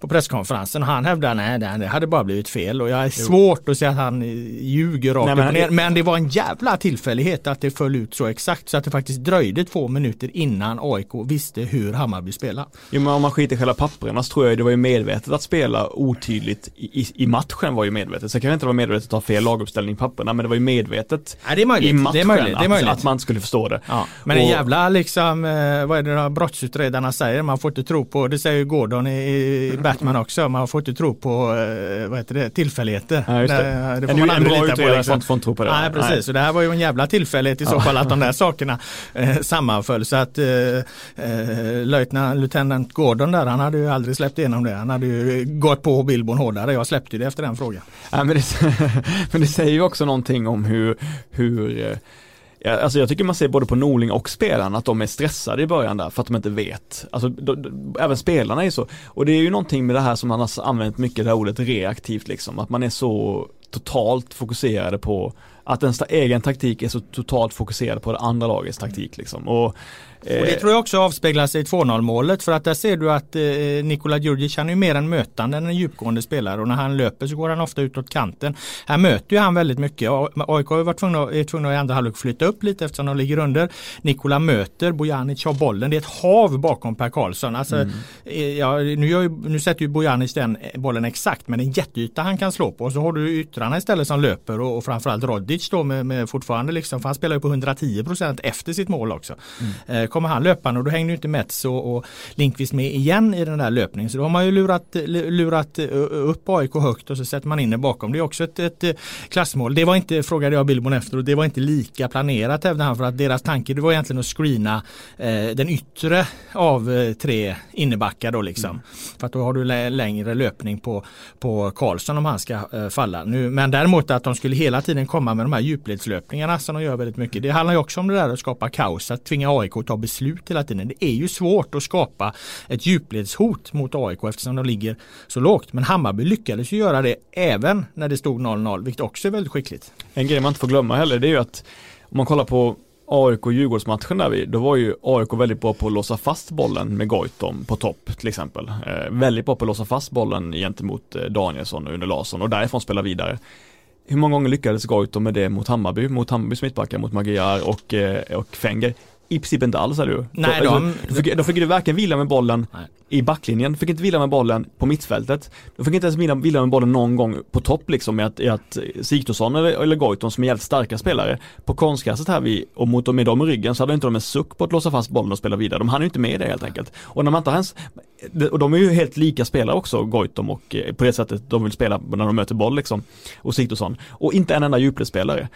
på presskonferensen. Han hävdar nej det hade bara blivit fel och jag är jo. svårt att säga att han ljuger rakt nej, men, ner. men det var en jävla tillfällighet att det föll ut så exakt så att det faktiskt dröjde två minuter innan AIK visste hur Hammarby spelar. Jo men om man skiter i själva papperna så tror jag det var ju medvetet att spela otydligt i, i, matchen var ju medvetet. Så kan det inte vara medvetet att ha fel laguppställning i papperna men det var ju medvetet nej, det är möjligt. i matchen det är möjligt. Det är möjligt. Att, att, man skulle förstå det. Ja. Men och, en jävla liksom, eh, vad är det brottsutredarna säger, man får inte tro på, det säger Gordon i, i Batman också. Man får inte tro på eh, vad heter det, tillfälligheter. Ja, det. Det, får en man aldrig lita på. Liksom. Får tro på det. Nej, precis. Nej. det här var ju en jävla tillfällighet i så fall att de där sakerna eh, sammanföll. Så att eh, eh löjtnant, Gordon där, han hade ju aldrig släppt igenom det. Han hade ju gått på Billborn hårdare. Jag släppte det efter den frågan. Ja, men, det, men det säger ju också någonting om hur, hur Ja, alltså jag tycker man ser både på Norling och spelarna att de är stressade i början där för att de inte vet. Alltså då, då, även spelarna är så. Och det är ju någonting med det här som man har använt mycket det här ordet reaktivt liksom. Att man är så totalt fokuserade på att ens egen taktik är så totalt fokuserad på det andra lagets taktik liksom. Och och det tror jag också avspeglar sig i 2-0 målet för att där ser du att eh, Nikola Djurdjic han är mer en mötande än en djupgående spelare och när han löper så går han ofta utåt kanten. Här möter ju han väldigt mycket. AIK har varit tvungna, är tvungna i andra halvlek flytta upp lite eftersom de ligger under. Nikola möter, Bojanic har bollen. Det är ett hav bakom Per Karlsson. Alltså, mm. Eh, ja, nu, ju, nu sätter ju Bojanic den bollen exakt men en jätteyta han kan slå på. Och så har du yttrarna istället som löper och, och framförallt Rodic då med, med fortfarande liksom, för han spelar ju på 110% efter sitt mål också. Mm. Eh, kommer han löpande och då hängde ju inte Mets och, och Linkvist med igen i den där löpningen. Så då har man ju lurat, lurat upp AIK högt och så sätter man in det bakom. Det är också ett, ett klassmål. Det var inte, frågade jag Billborn efter, och det var inte lika planerat hävdade han för att deras tanke det var egentligen att screena eh, den yttre av eh, tre innebackar då liksom. Mm. För att då har du längre löpning på, på Karlsson om han ska eh, falla. Nu, men däremot att de skulle hela tiden komma med de här djupledslöpningarna som de gör väldigt mycket. Det handlar ju också om det där att skapa kaos, att tvinga AIK att ta beslut hela tiden. Det är ju svårt att skapa ett djupledshot mot AIK eftersom de ligger så lågt. Men Hammarby lyckades ju göra det även när det stod 0-0, vilket också är väldigt skickligt. En grej man inte får glömma heller det är ju att om man kollar på AIK-Djurgårdsmatchen där vi, då var ju AIK väldigt bra på att låsa fast bollen med Goitom på topp till exempel. Eh, väldigt bra på att låsa fast bollen gentemot eh, Danielsson och Une Larsson och därifrån spela vidare. Hur många gånger lyckades Goitom med det mot Hammarby, mot Hammarbys mittbackar, mot Magyar och, eh, och Fenger? I princip inte alls är du. Nej, de, alltså, de, fick, de fick du varken vila med bollen nej. i backlinjen, fick inte vila med bollen på mittfältet. De fick inte ens vila, vila med bollen någon gång på topp liksom med att, i att Sigthorsson eller, eller Goitom som är jävligt starka spelare på konstgräset här vi, och mot, med dem i ryggen så hade inte de en suck på att låsa fast bollen och spela vidare. De hann ju inte med det helt enkelt. Och när man inte ens, och de är ju helt lika spelare också, Goitom och eh, på det sättet de vill spela när de möter boll liksom. Och Sigthorsson. Och inte en enda djupledsspelare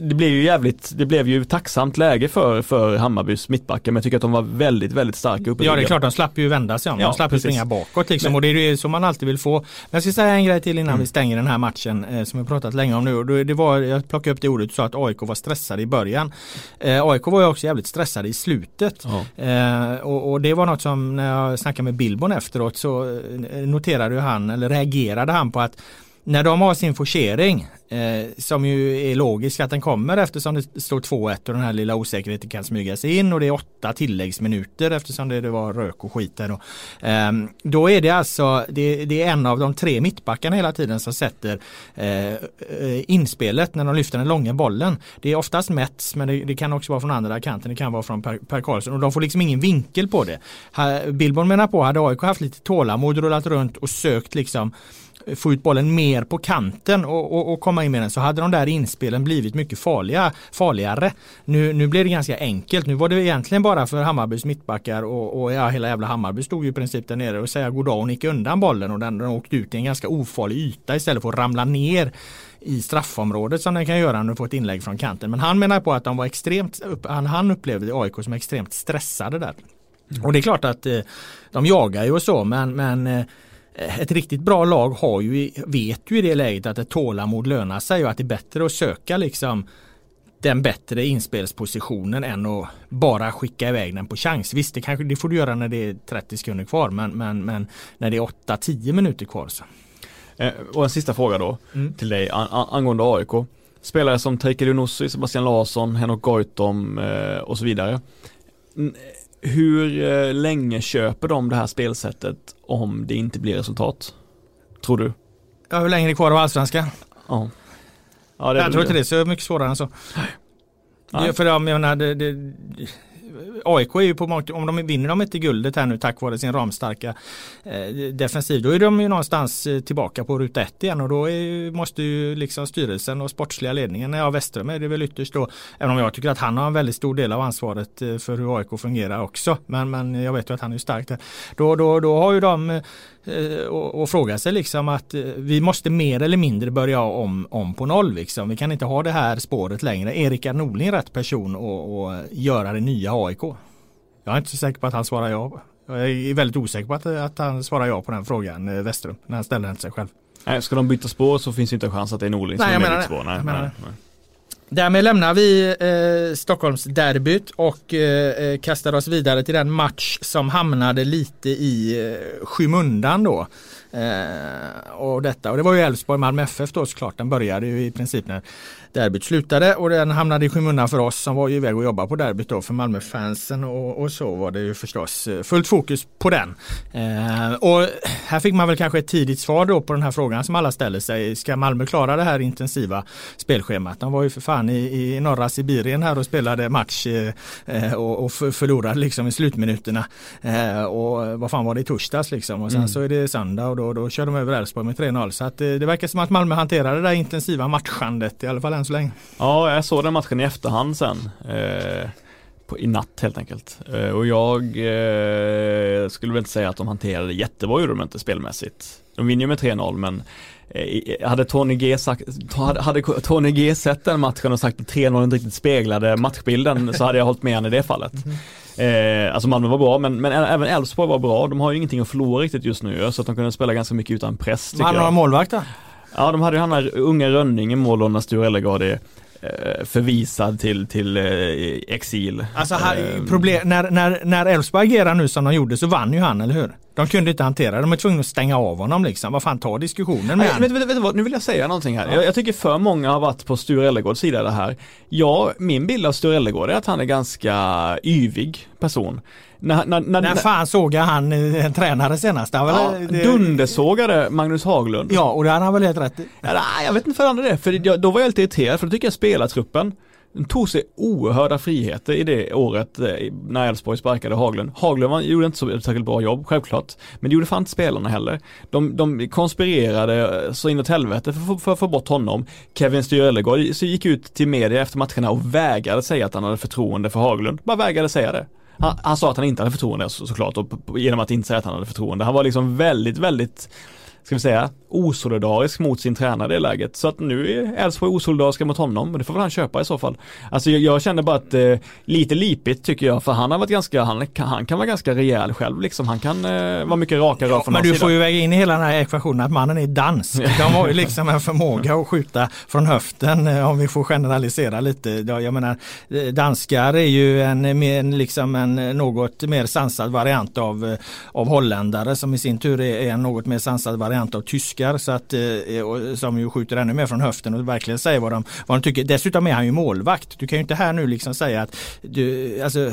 det blev ju jävligt, det blev ju tacksamt läge för, för Hammarbys mittbackar men jag tycker att de var väldigt, väldigt starka uppe Ja det är klart, de slapp ju vända sig om. De ja, slapp ju springa bakåt liksom men, och det är ju så man alltid vill få. Men jag ska säga en grej till innan mm. vi stänger den här matchen eh, som vi pratat länge om nu. Det var, jag plockade upp det ordet du sa att AIK var stressade i början. Eh, AIK var ju också jävligt stressade i slutet. Ja. Eh, och, och, det var något som när jag snackade med Bilbon efteråt så eh, noterade han, eller reagerade han på att när de har sin forcering eh, som ju är logisk att den kommer eftersom det står 2-1 och den här lilla osäkerheten kan smyga sig in och det är åtta tilläggsminuter eftersom det, det var rök och skit där då. Eh, då är det alltså det, det, är en av de tre mittbackarna hela tiden som sätter eh, eh inspelet när de lyfter den långa bollen. Det är oftast Mets men det, det, kan också vara från andra kanten. Det kan vara från Per, per Karlsson och de får liksom ingen vinkel på det. Billborn menar på hade AIK haft lite tålamod rullat runt och sökt liksom få ut bollen mer på kanten och, och, och, komma in med den så hade de där inspelen blivit mycket farliga, farligare. Nu, nu blev det ganska enkelt. Nu var det egentligen bara för Hammarbys mittbackar och, och ja, hela jävla Hammarby stod ju i princip där nere och säga goddag och nickade undan bollen och den, den åkte ut i en ganska ofarlig yta istället för att ramla ner i straffområdet som den kan göra när du får ett inlägg från kanten. Men han menar på att de var extremt, han, han upplevde AIK som extremt stressade där. Mm. Och det är klart att eh, de jagar ju och så men, men eh, Eh, ett riktigt bra lag har ju, vet ju i det läget att ett tålamod lönar sig och att det är bättre att söka liksom den bättre inspelspositionen än att bara skicka iväg den på chans. Visst, det, kanske, det får du göra när det är 30 sekunder kvar men, men, men när det är 8-10 minuter kvar. Så. Eh, och en sista fråga då mm. till dig an, an, angående AIK. Spelare som Teike Lunossi, Sebastian Larsson, Henok Goitom eh, och så vidare. Hur eh, länge köper de det här spelsättet om det inte blir resultat? Tror du? Ja, hur länge är det kvar av allsvenskan? Ja. ja jag tror inte det är så mycket svårare än så. Nej. Det, för jag menar, det, det, AIK är ju på mångt, om de vinner de inte guldet här nu tack vare sin ramstarka eh, defensiv, då är de ju någonstans eh, tillbaka på ruta ett igen och då är, måste ju liksom styrelsen och sportsliga ledningen, ja Westerum är det väl ytterst då, även om jag tycker att han har en väldigt stor del av ansvaret eh, för hur AIK fungerar också, men, men jag vet ju att han är stark där. Då, då, då har ju de eh, och, och fråga sig liksom att vi måste mer eller mindre börja om, om på noll. Liksom. Vi kan inte ha det här spåret längre. Är Rickard Norling rätt person att göra det nya AIK? Jag är inte så säker på att han svarar ja. Jag är väldigt osäker på att, att han svarar ja på den frågan, eh, Westerum, när han ställer den till sig själv. Nej, ska de byta spår så finns det inte en chans att det är Norling som är i spår. Nej, jag menar nej, nej. Därmed lämnar vi eh, Stockholmsderbyt och eh, eh, kastar oss vidare till den match som hamnade lite i eh, skymundan då. Eh, och detta och det var ju Elfsborg-Malmö FF då såklart. Den började ju i princip när derbyt slutade och den hamnade i skymundan för oss som var ju iväg och jobbade på derbyt då för Malmöfansen och, och så var det ju förstås eh, fullt fokus på den. Eh, och här fick man väl kanske ett tidigt svar då på den här frågan som alla ställer sig. Ska Malmö klara det här intensiva spelschemat? De var ju för fan i, i norra Sibirien här och spelade match eh, eh och, och förlorade liksom i slutminuterna. Eh, och vad fan var det i torsdags liksom och sen mm. så är det söndag och då, då kör de över Elfsborg med 3-0. Så att, eh, det verkar som att Malmö hanterade det där intensiva matchandet i alla fall än så länge. Ja, jag såg den matchen i efterhand sen. Eh, på, I natt helt enkelt. Eh, och jag eh, skulle väl inte säga att de hanterade jättebra gjorde de inte spelmässigt. De vinner ju med 3-0 men hade Tony G sagt, hade, Tony G sett den matchen och sagt att 3-0 inte riktigt speglade matchbilden så hade jag hållit med honom i det fallet. Mm. Eh, alltså Malmö var bra men, men även Elfsborg var bra. De har ju ingenting att förlora riktigt just nu så att de kunde spela ganska mycket utan press. Man har några målvakter? Ja, de hade ju han här unga Rönning i mål och när Sture Ellegard är eh, förvisad till, till eh, exil. Alltså här, eh, problem, när, när, när Elfsborg agerar nu som de gjorde så vann ju han, eller hur? De kunde inte hantera det, de är tvungna att stänga av honom liksom. Vad fan, ta diskussionen med Nej, vet, vet, vet, Nu vill jag säga någonting här. Ja. Jag, jag, tycker för många har varit på Sture Ellegårds sida i det här. Ja, min bild av Sture Ellegård är att han är ganska yvig person. När, när, när, när fan såg jag han eh, en tränare senast? Han ja, det... Dundersågade Magnus Haglund. Ja, och det hade han väl helt rätt i. Ja, jag vet inte för det, för då var jag lite irriterad för då tycker jag spelartruppen tog sig oerhörda friheter i det året eh, när Elfsborg sparkade Haglund. Haglund gjorde inte så särskilt bra jobb, självklart. Men det gjorde fan inte spelarna heller. De, de konspirerade eh, så inåt helvete för, för, att få bort honom. Kevin Styrellegård gick ut till media efter matcherna och vägrade säga att han hade förtroende för Haglund. Bara vägrade säga det. Han, han sa att han inte hade förtroende så, såklart och genom att inte säga att han hade förtroende. Han var liksom väldigt, väldigt ska vi säga, osolidarisk mot sin tränare i läget. Så att nu är Elfsborg osolidariska mot honom, men det får väl han köpa i så fall. Alltså jag, jag känner bara att eh, lite lipigt tycker jag, för han har varit ganska, han, han kan vara ganska rejäl själv liksom. Han kan eh, vara mycket rakare ja, från Men du sida. får ju väga in i hela den här ekvationen att mannen är dansk. De har ju liksom en förmåga att skjuta från höften eh, om vi får generalisera lite. Jag menar, eh, danskar är ju en, en, liksom en något mer sansad variant av, eh, av holländare som i sin tur är en något mer sansad variant variant av tyskar så att, eh, som ju skjuter ännu mer från höften och verkligen säger vad de, vad de tycker. Dessutom är han ju målvakt. Du kan ju inte här nu liksom säga att du, alltså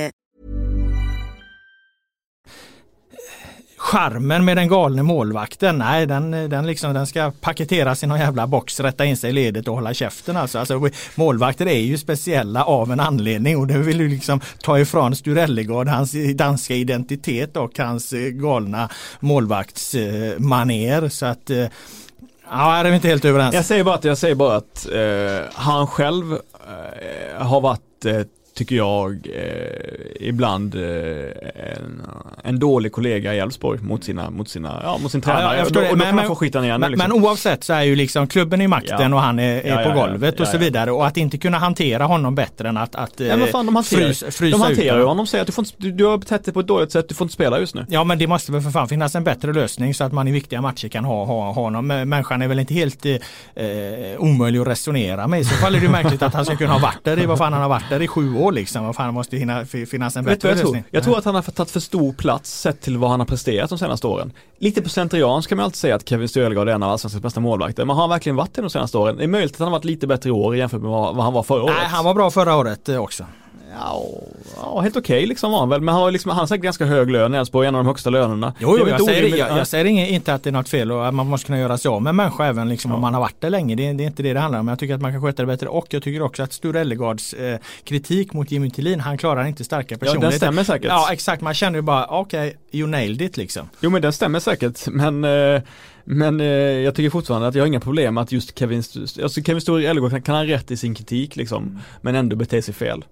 Charmen med den galne målvakten, nej den, den, liksom, den ska paketeras i någon jävla box, rätta in sig i ledet och hålla käften. Alltså. Alltså, målvakter är ju speciella av en anledning och det vill ju liksom ta ifrån Sturellegård hans danska identitet och hans eh, galna målvaktsmaner. Så att ja, Ja, är vi inte helt överens. Jag säger bara att, jag säger bara att eh, han själv eh, har varit eh, tycker jag, eh, ibland eh, en, en, dålig kollega i Elfsborg mot sina, mot sina, ja mot sin tränare. Ja, och då, och då men, kan man få skita ner men, liksom. men oavsett så är ju liksom klubben i makten ja. och han är, är på golvet och så vidare och att inte kunna hantera honom bättre än att, att ja, men fan, de hanterar, frys, frysa de hanterar ut honom, säger att du, får inte, du, du har betett dig på ett dåligt sätt, du får inte spela just nu. Ja men det måste väl för fan finnas en bättre lösning så att man i viktiga matcher kan ha, ha, ha honom. Människan är väl inte helt eh, omöjlig att resonera med. I så fall är det märkligt att han ska kunna ha varit där i, vad fan han har varit där i sju år liksom. Vad fan, det måste hinna, finnas en bättre jag lösning. Tror? Jag tror att han har tagit för stor plats sett till vad han har presterat de senaste åren. Lite på slentrian ska man alltid säga att Kevin Stölegård är en av allsvenskans bästa målvakter. Men har han verkligen varit det de senaste åren? Det är möjligt att han har varit lite bättre i år jämfört med vad han var förra året. Nej, han var bra förra året eh, också. Ja, ja helt okej okay, liksom var han väl. Men han har liksom, han har säkert ganska hög lön i Elfsborg, en av de högsta lönerna. Jo, jo jag, säger, jag, jag, säger inte att det är något fel och att man måste kunna göra sig av med människa även liksom ja. om man har varit där länge. Det, det, är inte det det handlar om. Jag tycker att man kan sköta det bättre och jag tycker också att Sture Ellegards eh, kritik mot Jimmy Tillin, han klarar inte starka personligheter. Ja, den stämmer säkert. Ja, exakt. Man känner ju bara, okej, okay, you nailed it liksom. Jo, men den stämmer säkert. Men eh, men eh, jag tycker fortfarande att jag har inga problem att just Kevin, alltså Kevin Sture Ellegård kan, kan ha rätt i sin kritik liksom, mm. men ändå bete sig fel.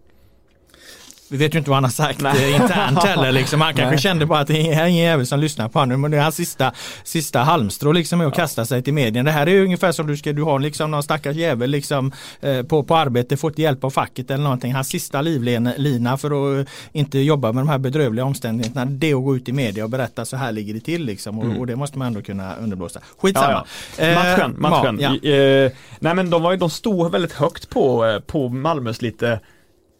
Vi vet ju inte vad han har sagt Nej. internt heller. Liksom. Han kanske Nej. kände bara att det är ingen jävel som lyssnar på honom. Men det är hans sista, sista halmstrå liksom, att ja. kasta sig till medien. Det här är ungefär som du ska, du har liksom någon stackars jävel liksom, eh, på, på arbete, fått hjälp av facket eller någonting. Hans sista livlina för att inte jobba med de här bedrövliga omständigheterna. Det är att gå ut i media och berätta så här ligger det till. Liksom. Och, mm. och det måste man ändå kunna underblåsa. Skitsamma. Ja, ja. Matchen, matchen. Ja, eh, nej men de, var, de stod väldigt högt på, eh, på Malmös lite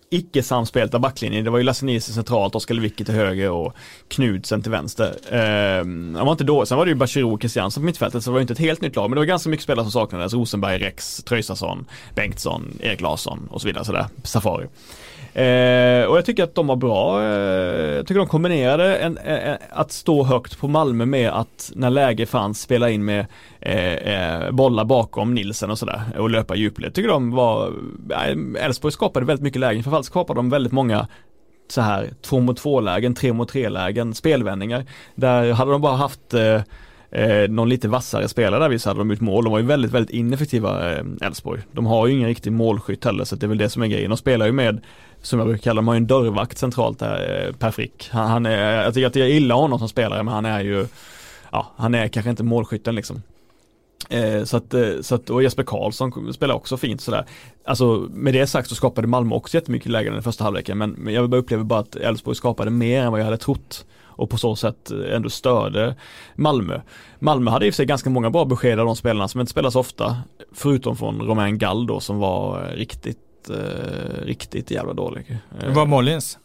icke-samspelta backlinjen. Det var ju Lasse Nielsen centralt, Oskar Lewicki till höger och Knudsen till vänster. Ehm, han var inte då. Sen var det ju Bachirou och Christiansen på mittfältet så det var ju inte ett helt nytt lag men det var ganska mycket spelare som saknades. Rosenberg, Rex, Tröjsason, Bengtsson, Erik Larsson och så vidare sådär. Safari. Eh, och jag tycker att de var bra. Eh, jag tycker de kombinerade en, eh, eh, att stå högt på Malmö med att när läge fanns spela in med eh, eh bollar bakom Nilsen och sådär och löpa djupled. Tycker de var, eh, Elfsborg skapade väldigt mycket lägen, framförallt skapade de väldigt många så här två mot två lägen, tre mot tre lägen, spelvändningar. Där hade de bara haft eh, eh, någon lite vassare spelare där vi så hade de ut mål. De var ju väldigt, väldigt ineffektiva eh, Elfsborg. Eh, de har ju ingen riktig målskytt heller så det är väl det som är grejen. De spelar ju med som jag brukar kalla, dem, har ju en dörrvakt centralt där, eh, Per Frick. Han, han är, jag tycker att jag gillar honom som spelare men han är ju, ja, han är kanske inte målskytten liksom. Eh, så att, eh, så att, och Jesper Karlsson spelar också fint sådär. Alltså med det sagt så skapade Malmö också jättemycket lägen i första halvleken men, men jag upplever bara att Elfsborg skapade mer än vad jag hade trott och på så sätt eh, ändå störde Malmö. Malmö hade i och för sig ganska många bra besked av de spelarna som inte spelas ofta, förutom från Romain Gall då som var riktigt, eh, riktigt jävla dålig. Var Mollins?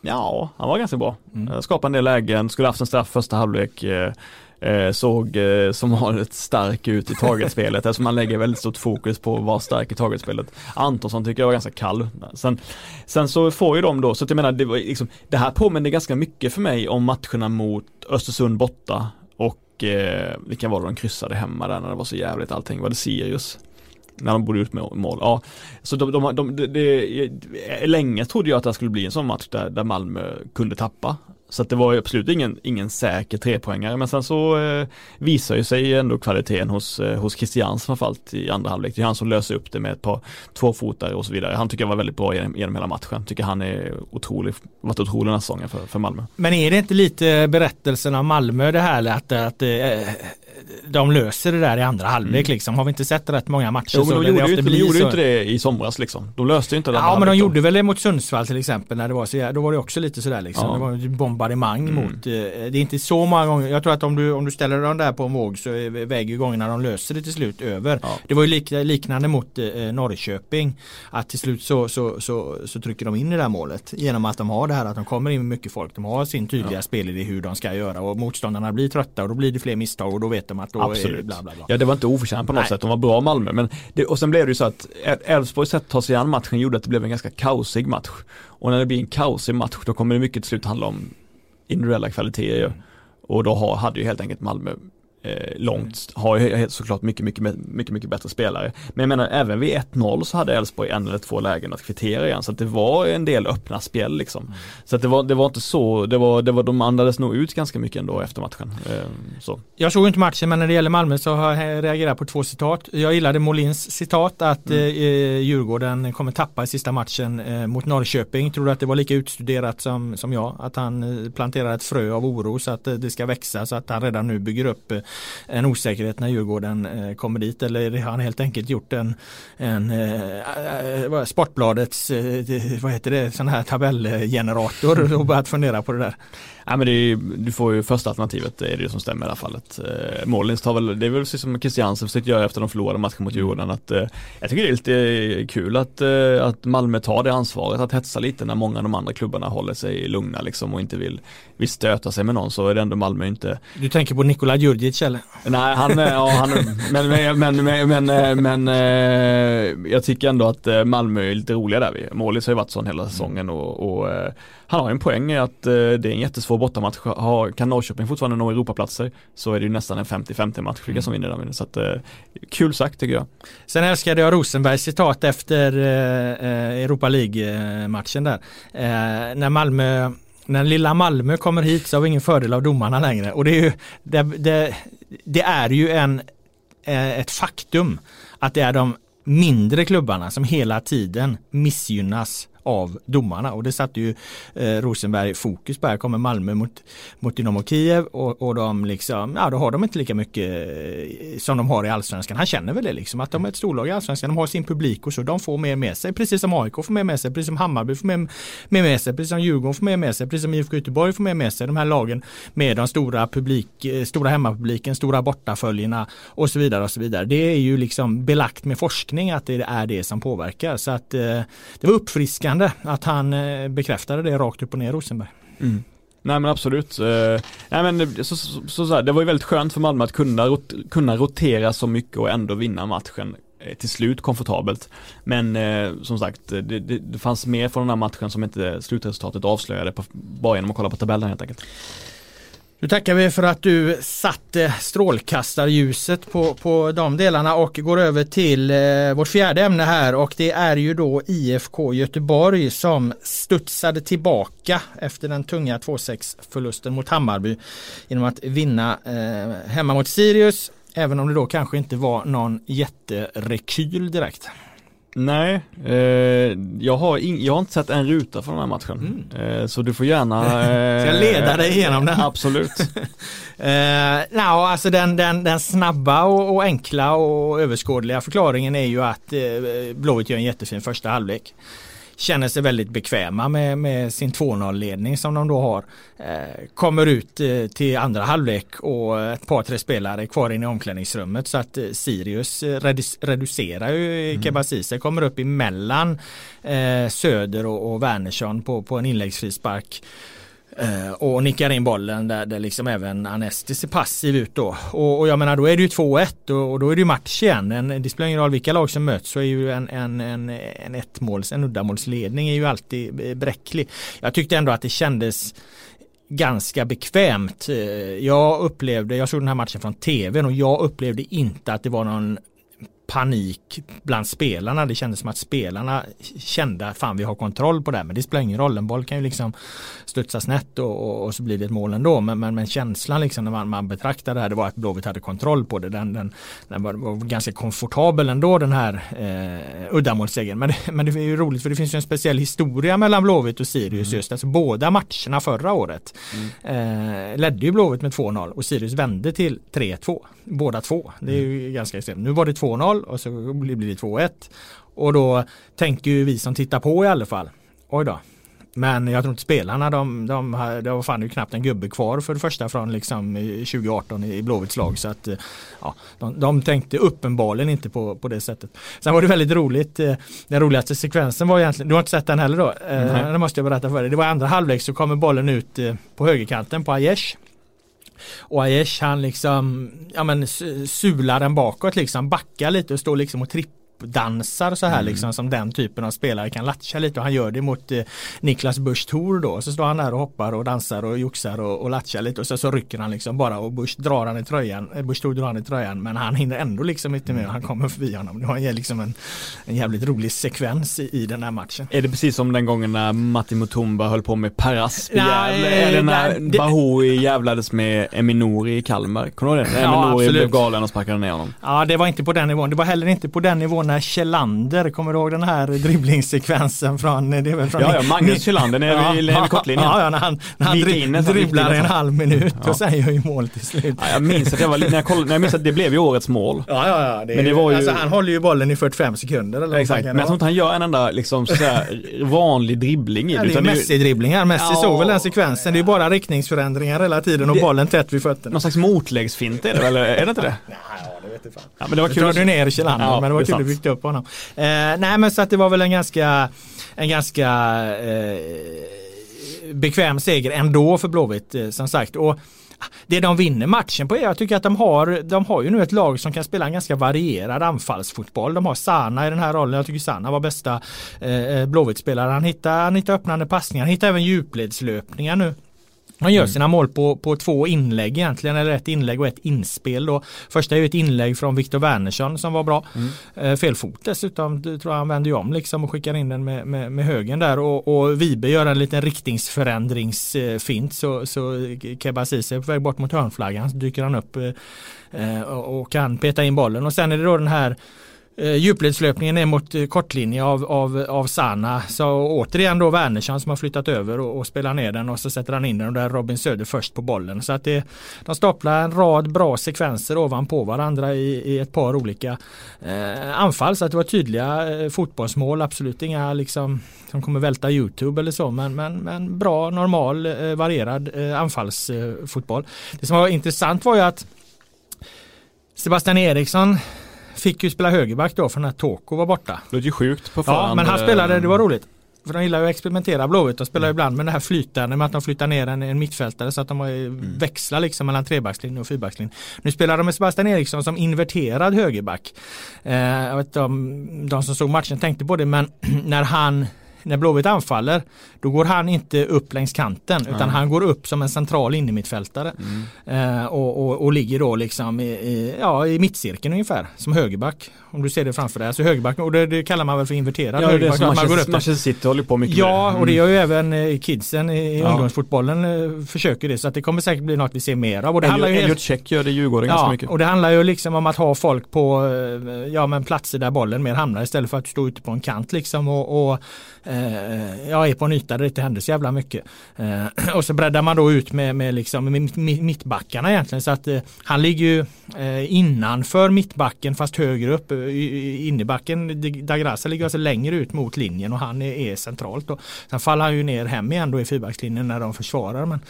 Ja, han var ganska bra. Mm. Skapade en del lägen, skulle haft en straff första halvlek. Eh, eh, såg eh, som vanligt stark ut i targetspelet eftersom man lägger väldigt stort fokus på att vara stark i targetspelet. Antonsson tycker jag var ganska kall. Sen, sen så får ju de då, så att jag menar det, var liksom, det här påminner ganska mycket för mig om matcherna mot Östersund borta och eh, vilka var det de kryssade hemma där när det var så jävligt allting, var det Sirius? När de borde ut med mål. Ja, så de, de, de, de, de länge trodde jag att det skulle bli en sån match där, där Malmö kunde tappa. Så att det var ju absolut ingen, ingen säker trepoängare men sen så eh, visar ju sig ändå kvaliteten hos, eh, hos Christian framförallt i andra halvlek. Det är han som löser upp det med ett par tvåfotare och så vidare. Han tycker jag var väldigt bra genom, genom hela matchen. Tycker han är otrolig, varit otrolig den här säsongen för, för Malmö. Men är det inte lite berättelsen av Malmö det här att, att eh, de löser det där i andra halvlek mm. liksom. Har vi inte sett rätt många matcher jo, men de gjorde, ju, de gjorde inte det i somras liksom. De löste inte det. Ja men de gjorde väl det mot Sundsvall till exempel när det var så då var det också lite sådär liksom. Ja. Det var bombardemang mm. mot, eh, det är inte så många gånger, jag tror att om du, om du ställer dem där på en våg så väger gångerna de löser det till slut över. Ja. Det var ju lik, liknande mot eh, Norrköping. Att till slut så, så, så, så, trycker de in i det här målet genom att de har det här att de kommer in med mycket folk. De har sin tydliga ja. spelidé hur de ska göra och motståndarna blir trötta och då blir det fler misstag och då vet de att då Absolut. Bla, bla, bla. Ja det var inte oförtjänt på något Nej. sätt, de var bra Malmö. Men det, och sen blev det ju så att Elfsborgs sätt att ta sig an matchen gjorde att det blev en ganska kaosig match. Och när det blir en kaosig match då kommer det mycket till slut handla om individuella kvaliteter. Och då har, hade ju helt enkelt Malmö eh, långt, har ju såklart mycket, mycket, mycket, mycket bättre spelare. Men jag menar även vid 1-0 så hade Elfsborg en eller två lägen att kvittera igen så att det var en del öppna spel liksom. Mm. Så att det var, det var inte så, det var, det var, de andades nog ut ganska mycket ändå efter matchen. Eh, så. Jag såg inte matchen men när det gäller Malmö så har jag reagerat på två citat. Jag gillade Molins citat att mm. eh, Djurgården kommer tappa i sista matchen eh, mot Norrköping. Tror du att det var lika utstuderat som, som jag? Att han eh, planterar ett frö av oro så att eh, det ska växa så att han redan nu bygger upp eh, en osäkerhet när Djurgården eh, kommer dit eller har han helt enkelt gjort en, en eh, eh Sportbladets, eh, vad heter det, sån här tabellgenerator och börjat fundera på det där. Ja, men det är, du får ju första alternativet, det är det som stämmer i alla fallet. Eh, Målins tar väl, det är väl precis som Christiansen försökte göra efter de förlorade matchen mot Djurgården. Att, eh, jag tycker det är lite kul att, eh, att Malmö tar det ansvaret att hetsa lite när många av de andra klubbarna håller sig lugna liksom och inte vill, vill stöta sig med någon så är det ändå Malmö inte. Du tänker på Nikola Djurdjic eller? Nej, han, ja, han men, men, men, men, men, men eh, jag tycker ändå att eh, Malmö är lite roliga där. Målis har ju varit sån hela säsongen och, och eh, han har en poäng i att det är en jättesvår bortamatch. kan Norrköping fortfarande nå Europaplatser så är det ju nästan en 50-50 match vilka som vinner den. Så att, kul sagt tycker jag. Sen älskade jag Rosenbergs citat efter Europa League-matchen där. när Malmö när lilla Malmö kommer hit så har vi ingen fördel av domarna längre. Och det är ju, det, det, det är ju en, ett faktum att det är de mindre klubbarna som hela tiden missgynnas av domarna och det satte ju eh, Rosenberg fokus på. Här kommer Malmö mot, mot Dynamo Kiev och, och de liksom, ja då har de inte lika mycket eh, som de har i allsvenskan. Han känner väl det liksom att de är ett storlag i allsvenskan. De har sin publik och så de får mer med sig. Precis som AIK får mer med sig, precis som Hammarby får mer med, med sig, precis som Djurgården får mer med sig, precis som IFK Göteborg får mer med sig. De här lagen med de stora publik, eh, stora hemmapubliken, stora bortaföljerna och så vidare och så vidare. Det är ju liksom belagt med forskning att det är det som påverkar. Så att eh, det var uppfriskande glädjande att han eh, bekräftade det rakt upp och ner Rosenberg. Mm. Nej men absolut. Uh, nej, men eh, så, så, så, så, det var ju väldigt skönt för Malmö att kunna, rot, kunna rotera så mycket och ändå vinna matchen eh, till slut komfortabelt. Men eh, som sagt, det, det, det, fanns mer från den här matchen som inte slutresultatet avslöjade på, bara genom att kolla på tabellen helt enkelt. Nu tackar vi för att du satte strålkastarljuset på, på de delarna och går över till eh, vårt fjärde ämne här och det är ju då IFK Göteborg som studsade tillbaka efter den tunga 2-6 förlusten mot Hammarby genom att vinna eh, hemma mot Sirius även om det då kanske inte var någon jätterekyl direkt. Nej, eh, jag, har in, jag har inte sett en ruta från den här matchen. Mm. Eh, så du får gärna... Eh, Ska jag leda dig igenom den? Absolut. eh, no, alltså den, den, den snabba och, och, enkla och överskådliga förklaringen är ju att eh, Blåvitt gör en jättefin första halvlek känner sig väldigt bekväma med, med sin 2-0 ledning som de då har. Eh, kommer ut eh, till andra halvlek och ett par tre spelare kvar inne i omklädningsrummet så att eh, Sirius eh, redus, reducerar ju mm. Kebasise kommer upp emellan eh, Söder och, och Wernersson på, på en inläggsfrispark. Eh, och nickar in bollen där, där liksom även Anesti ser passiv ut då. Och, och jag menar då är det ju 2-1 och, och, då är det ju match igen. En, det spelar ingen roll vilka lag som möts så är ju en, en, en, en ettmåls, en uddamålsledning är ju alltid eh, bräcklig. Jag tyckte ändå att det kändes ganska bekvämt. Eh, jag upplevde, jag såg den här matchen från tvn och jag upplevde inte att det var någon panik bland spelarna. Det kändes som att spelarna kände att fan vi har kontroll på det men det spelar ingen roll. En boll kan ju liksom studsa snett och, och, och så blir det ett mål ändå. Men, men, men känslan liksom när man, man betraktar det här det var att Blåvitt hade kontroll på det. Den, den, den var, var, ganska komfortabel ändå den här eh, uddamålssegern. Men, men det är ju roligt för det finns ju en speciell historia mellan Blåvitt och Sirius mm. just. Alltså båda matcherna förra året mm. eh, ledde ju Blåvitt med 2-0 och Sirius vände till 3-2. Båda två. Det är ju mm. ganska extremt. Nu var det 2-0 och så blir det 2-1. Och då tänker ju vi som tittar på i alla fall. Oj då. Men jag tror inte spelarna, de, de, det var fan ju knappt en gubbe kvar för det första från liksom 2018 i Blåvitts lag. Så att ja, de, de tänkte uppenbarligen inte på, på det sättet. Sen var det väldigt roligt. Den roligaste sekvensen var egentligen, du har inte sett den heller då? Mm. Det måste jag berätta för dig. Det var andra halvlek så kommer bollen ut på högerkanten på Aiesh. Och Aiesh han liksom, ja men sular den bakåt liksom, backar lite och står liksom och trippar dansar så här mm. liksom som den typen av spelare kan latcha lite och han gör det mot eh, Niklas Busch Thor då. Så står han där och hoppar och dansar och joxar och, och latchar lite och så, så rycker han liksom bara och Busch drar han i tröjan. Eh, Busch Thor drar han i tröjan men han hinner ändå liksom inte med och han kommer förbi honom. Det var liksom en, en jävligt rolig sekvens i, i den här matchen. Är det precis som den gången när Matti Mutumba höll på med Är det när nej, Bahoui jävlades med Eminori i Kalmar? Kommer du ihåg det? Ja, Eminori blev galen och sparkade ner honom. Ja det var inte på den nivån. Det var heller inte på den nivån när Kjellander, kommer du ihåg den här dribblingssekvensen från, det är från Ja, ja Magnus Kjellander nere ja, vid ja, kortlinjen. Ja, ja, när han, när han dri dribblar en halv minut ja. och sen gör ju mål till slut. Ja, jag minns att jag var när jag kollade, när jag minns att det blev ju årets mål. Ja, ja, ja. Det men det var ju... Alltså, han håller ju bollen i 45 sekunder. Eller Exakt, men jag tror inte han gör en enda liksom sådär vanlig dribbling i det. Ja, det är Messi-dribblingar. Messi ja. såg väl den sekvensen. Det är bara riktningsförändringar hela tiden och det... bollen tätt vid fötterna. Någon slags motläggsfint är det väl, är det inte det? Det vet fan. Ja, men det var kul. Du ner Kjellander, ja, men det var kul att du fick upp honom. Eh, nej men så att det var väl en ganska, en ganska eh, bekväm seger ändå för Blåvitt eh, som sagt. Och det de vinner matchen på är, jag tycker att de har, de har ju nu ett lag som kan spela en ganska varierad anfallsfotboll. De har Sana i den här rollen, jag tycker Sana var bästa eh, Blåvitt-spelare. Han hittar, han hittar öppnande passningar, han hittar även djupledslöpningar nu. Han gör mm. sina mål på, på två inlägg egentligen, eller ett inlägg och ett inspel. Då. Första är ju ett inlägg från Viktor Wernersson som var bra. Mm. Eh, fel fot dessutom, tror jag han vänder ju om liksom och skickar in den med, med, med högen där. Och, och Vibe gör en liten riktningsförändringsfint så, så Keba Ceesay är på väg bort mot hörnflaggan. Så dyker han upp eh, och kan peta in bollen. Och sen är det då den här Eh, djupledslöpningen är mot eh, kortlinje av, av, av Sana. Så återigen då Wernersson som har flyttat över och, och, spelar ner den och så sätter han in den och där är Robin Söder först på bollen. Så att det, de staplar en rad bra sekvenser ovanpå varandra i, i ett par olika eh, anfall. Så att det var tydliga eh, fotbollsmål, absolut inga liksom som kommer välta Youtube eller så men, men, men bra, normal, eh, varierad eh, anfallsfotboll. det som var intressant var ju att Sebastian Eriksson fick ju spela högerback då för när Toko var borta. Det låter ju sjukt på förhand. Ja, men han spelade, det var roligt. För de gillar ju att experimentera Blåvitt och spelar mm. ibland med det här flytande med att de flyttar ner en, en mittfältare så att de mm. växlar liksom mellan trebackslinje och fyrbackslinje. Nu spelar de med Sebastian Eriksson som inverterad högerback. Eh, jag vet inte om de som såg matchen tänkte på det men när han när Blåvitt anfaller då går han inte upp längs kanten utan mm. han går upp som en central innermittfältare. Mm. Eh, och, och, och, ligger då liksom i, i, ja, i mittcirkeln ungefär som högerback. Om du ser det framför dig. Alltså högerback och det, det kallar man väl för inverterad ja, högerback. Det är man går upp Manchester City håller på mycket Ja och det gör ju även eh, kidsen i ja. ungdomsfotbollen eh, försöker det så att det kommer säkert bli något vi ser mer av. Och det handlar ju Elliot Check gör det i Djurgården ja, ganska mycket. och det handlar ju liksom om att ha folk på ja, men platser där bollen mer hamnar istället för att stå ute på en kant liksom och, och eh, Eh, Jag är på en yta där det inte händer så jävla mycket. Eh, och så breddar man då ut med, med, liksom, med mittbackarna egentligen så att eh, han ligger ju eh, innanför mittbacken fast högre upp. Eh, Innebacken, Dagrasa ligger alltså längre ut mot linjen och han är, är centralt. Då. Sen faller han ju ner hem igen då i fyrbackslinjen när de försvarar. Men,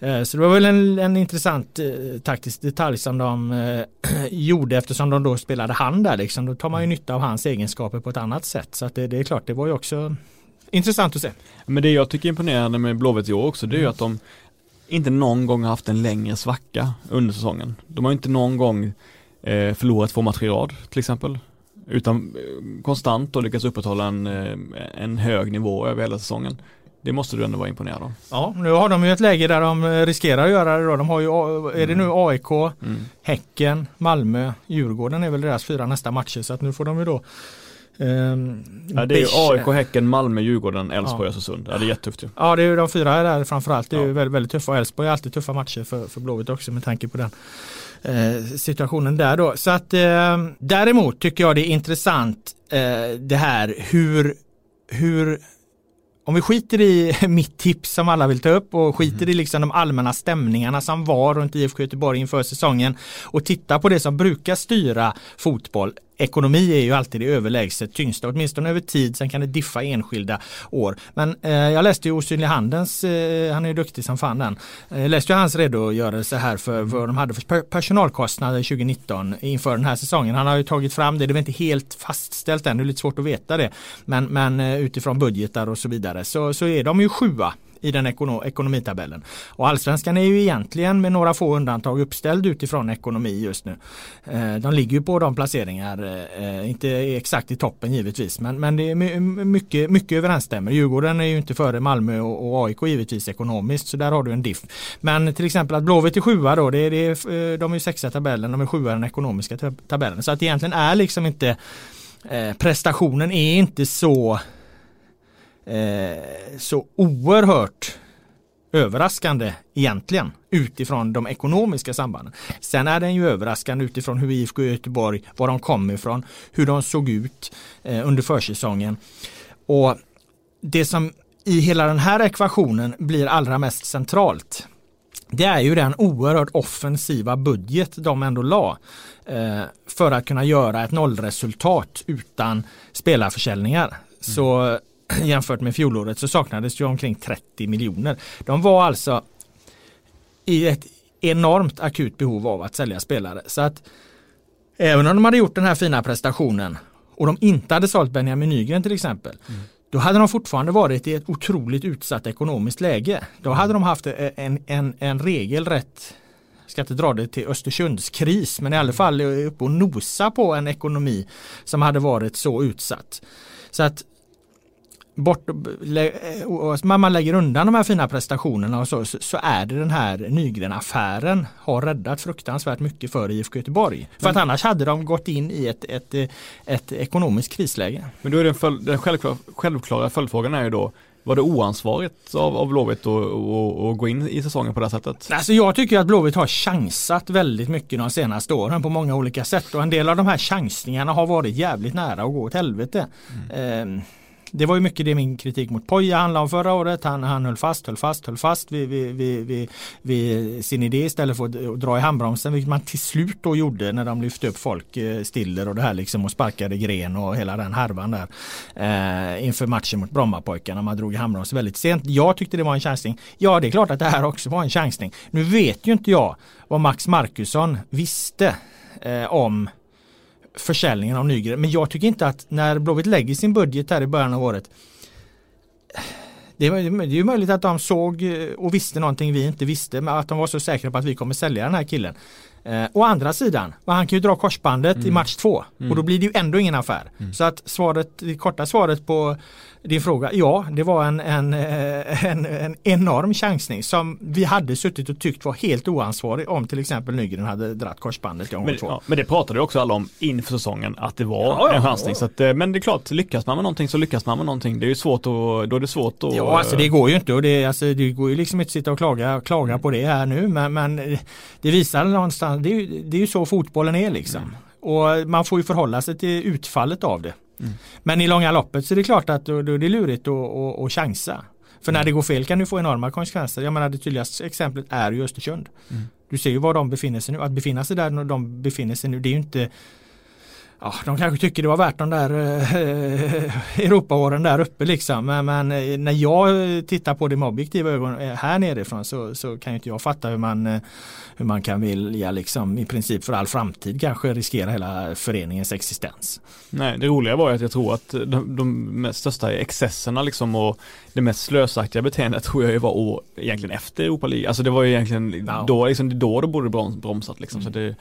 eh, så det var väl en, en intressant eh, taktisk detalj som de eh, gjorde eftersom de då spelade hand där liksom. Då tar man ju nytta av hans egenskaper på ett annat sätt. Så att det, det är klart, det var ju också intressant att se. Men det jag tycker är imponerande med Blåvitt i år också, det är ju mm. att de inte någon gång har haft en längre svacka under säsongen. De har inte någon gång eh, förlorat två matcher i rad till exempel. Utan eh, konstant och lyckats upprätthålla en, en hög nivå över hela säsongen. Det måste du ändå vara imponerad av. Ja, nu har de ju ett läge där de eh, riskerar att göra det då. De har ju, är det nu mm. AIK, mm. Häcken, Malmö, Djurgården är väl deras fyra nästa matcher så att nu får de ju då Um, ja, det är ju AIK, Häcken, Malmö, Djurgården, Elfsborg, och Östersund. Ja, det är jättetufft ju. Ja, det är ju de fyra där framförallt. Det är ja. ju väldigt, väldigt tuffa. Elfsborg är alltid tuffa matcher för, för Blåvitt också med tanke på den eh, situationen där då. Så att eh, däremot tycker jag det är intressant eh, det här hur, hur om vi skiter i mitt tips som alla vill ta upp och skiter mm. i liksom de allmänna stämningarna som var runt IFK Göteborg inför säsongen och tittar på det som brukar styra fotboll ekonomi är ju alltid det överlägset tyngsta, åtminstone över tid. Sen kan det diffa enskilda år. Men eh, jag läste ju Osynlig Handens, eh, han är ju duktig som fan den. Eh, läste ju hans redogörelse här för vad de hade för personalkostnader 2019 inför den här säsongen. Han har ju tagit fram det, det är väl inte helt fastställt än, det är lite svårt att veta det. Men, men eh, utifrån budgetar och så vidare så, så är de ju sjua i den ekono ekonomitabellen. Och allsvenskan är ju egentligen med några få undantag uppställd utifrån ekonomi just nu. Eh, de ligger ju på de placeringar, eh, inte exakt i toppen givetvis, men, men det är mycket, mycket överensstämmer. Djurgården är ju inte före Malmö och, och AIK givetvis ekonomiskt, så där har du en diff. Men till exempel att Blåvitt är sjua då, det är, det är, eh, de är sexa i tabellen, de är sjua i den ekonomiska tabellen. Så att egentligen är liksom inte eh, prestationen är inte så eh, så oerhört överraskande egentligen utifrån de ekonomiska sambanden. Sen är den ju överraskande utifrån hur IFK Göteborg, var de kom ifrån, hur de såg ut eh, under försäsongen. Och det som i hela den här ekvationen blir allra mest centralt det är ju den oerhört offensiva budget de ändå la eh, för att kunna göra ett nollresultat utan spelarförsäljningar. Mm. Så jämfört med fjolåret så saknades ju omkring 30 miljoner. De var alltså i ett enormt akut behov av att sälja spelare. Så att även om de hade gjort den här fina prestationen och de inte hade sålt Benjamin Nygren till exempel mm. då hade de fortfarande varit i ett otroligt utsatt ekonomiskt läge. Då hade de haft en, en, en regelrätt jag ska inte dra det till Östersundskris men i alla fall uppe och nosa på en ekonomi som hade varit så utsatt. Så att bort, man lägger undan de här fina prestationerna och så, så är det den här Nygren-affären har räddat fruktansvärt mycket för IFK Göteborg. För att annars hade de gått in i ett, ett, ett ekonomiskt krisläge. Men då är den, följ, den självklara, självklara följdfrågan är ju då var det oansvarigt av, av Blåvitt att gå in i säsongen på det sättet? Alltså jag tycker att Blåvitt har chansat väldigt mycket de senaste åren på många olika sätt och en del av de här chansningarna har varit jävligt nära att gå åt helvete. Mm. Eh, det var ju mycket det min kritik mot Poja handlade om förra året. Han, han höll fast, höll fast, höll fast vid, vid, vid, vid, sin idé istället för att dra i handbromsen. Vilket man till slut då gjorde när de lyfte upp folk, eh, Stiller och det här liksom och sparkade gren och hela den härvan där. Eh, inför matchen mot Brommapojkarna. Man drog i handbromsen väldigt sent. Jag tyckte det var en chansning. Ja, det är klart att det här också var en chansning. Nu vet ju inte jag vad Max Markusson visste eh, om försäljningen av Nygren. Men jag tycker inte att när Blåvitt lägger sin budget här i början av året det är, ju möjligt att de såg och visste någonting vi inte visste, men att de var så säkra på att vi kommer sälja den här killen. Eh, å andra sidan, han kan ju dra korsbandet mm. i match två mm. och då blir det ju ändå ingen affär. Mm. Så att svaret, det korta svaret på din fråga, ja det var en, en, eh, en, en enorm chansning som vi hade suttit och tyckt var helt oansvarig om till exempel Nygren hade dratt korsbandet gång men, två. Ja, men det pratade också alla om inför säsongen att det var ja, en chansning. Så att, eh, men det är klart, lyckas man med någonting så lyckas man med någonting. Det är ju svårt att, då är det svårt att... Ja, alltså det går ju inte och det, alltså, det går ju liksom inte att sitta och klaga, klaga på det här nu men, men det visar någonstans, det är, ju, det är ju så fotbollen är liksom. Mm. Och man får ju förhålla sig till utfallet av det. Mm. Men i långa loppet så är det klart att då, då är det lurigt att, att, att chansa. För när mm. det går fel kan du få enorma konsekvenser. Jag menar det tydligaste exemplet är ju Östersund. Mm. Du ser ju var de befinner sig nu. Att befinna sig där när de befinner sig nu det är ju inte ja, de kanske tycker det var värt de där eh, Europaåren där uppe liksom. Men, men, eh, när jag tittar på det med objektiva ögon eh, här nerifrån så, så kan inte jag fatta hur man, eh, hur man kan vilja liksom i princip för all framtid kanske riskera hela föreningens existens. Nej, det roliga var att jag tror att de, de största excesserna liksom och det mest slösaktiga beteendet tror jag var år, egentligen efter Europa League. Alltså det var ju egentligen ja. då, liksom, då det borde bromsat liksom. Mm. Så det,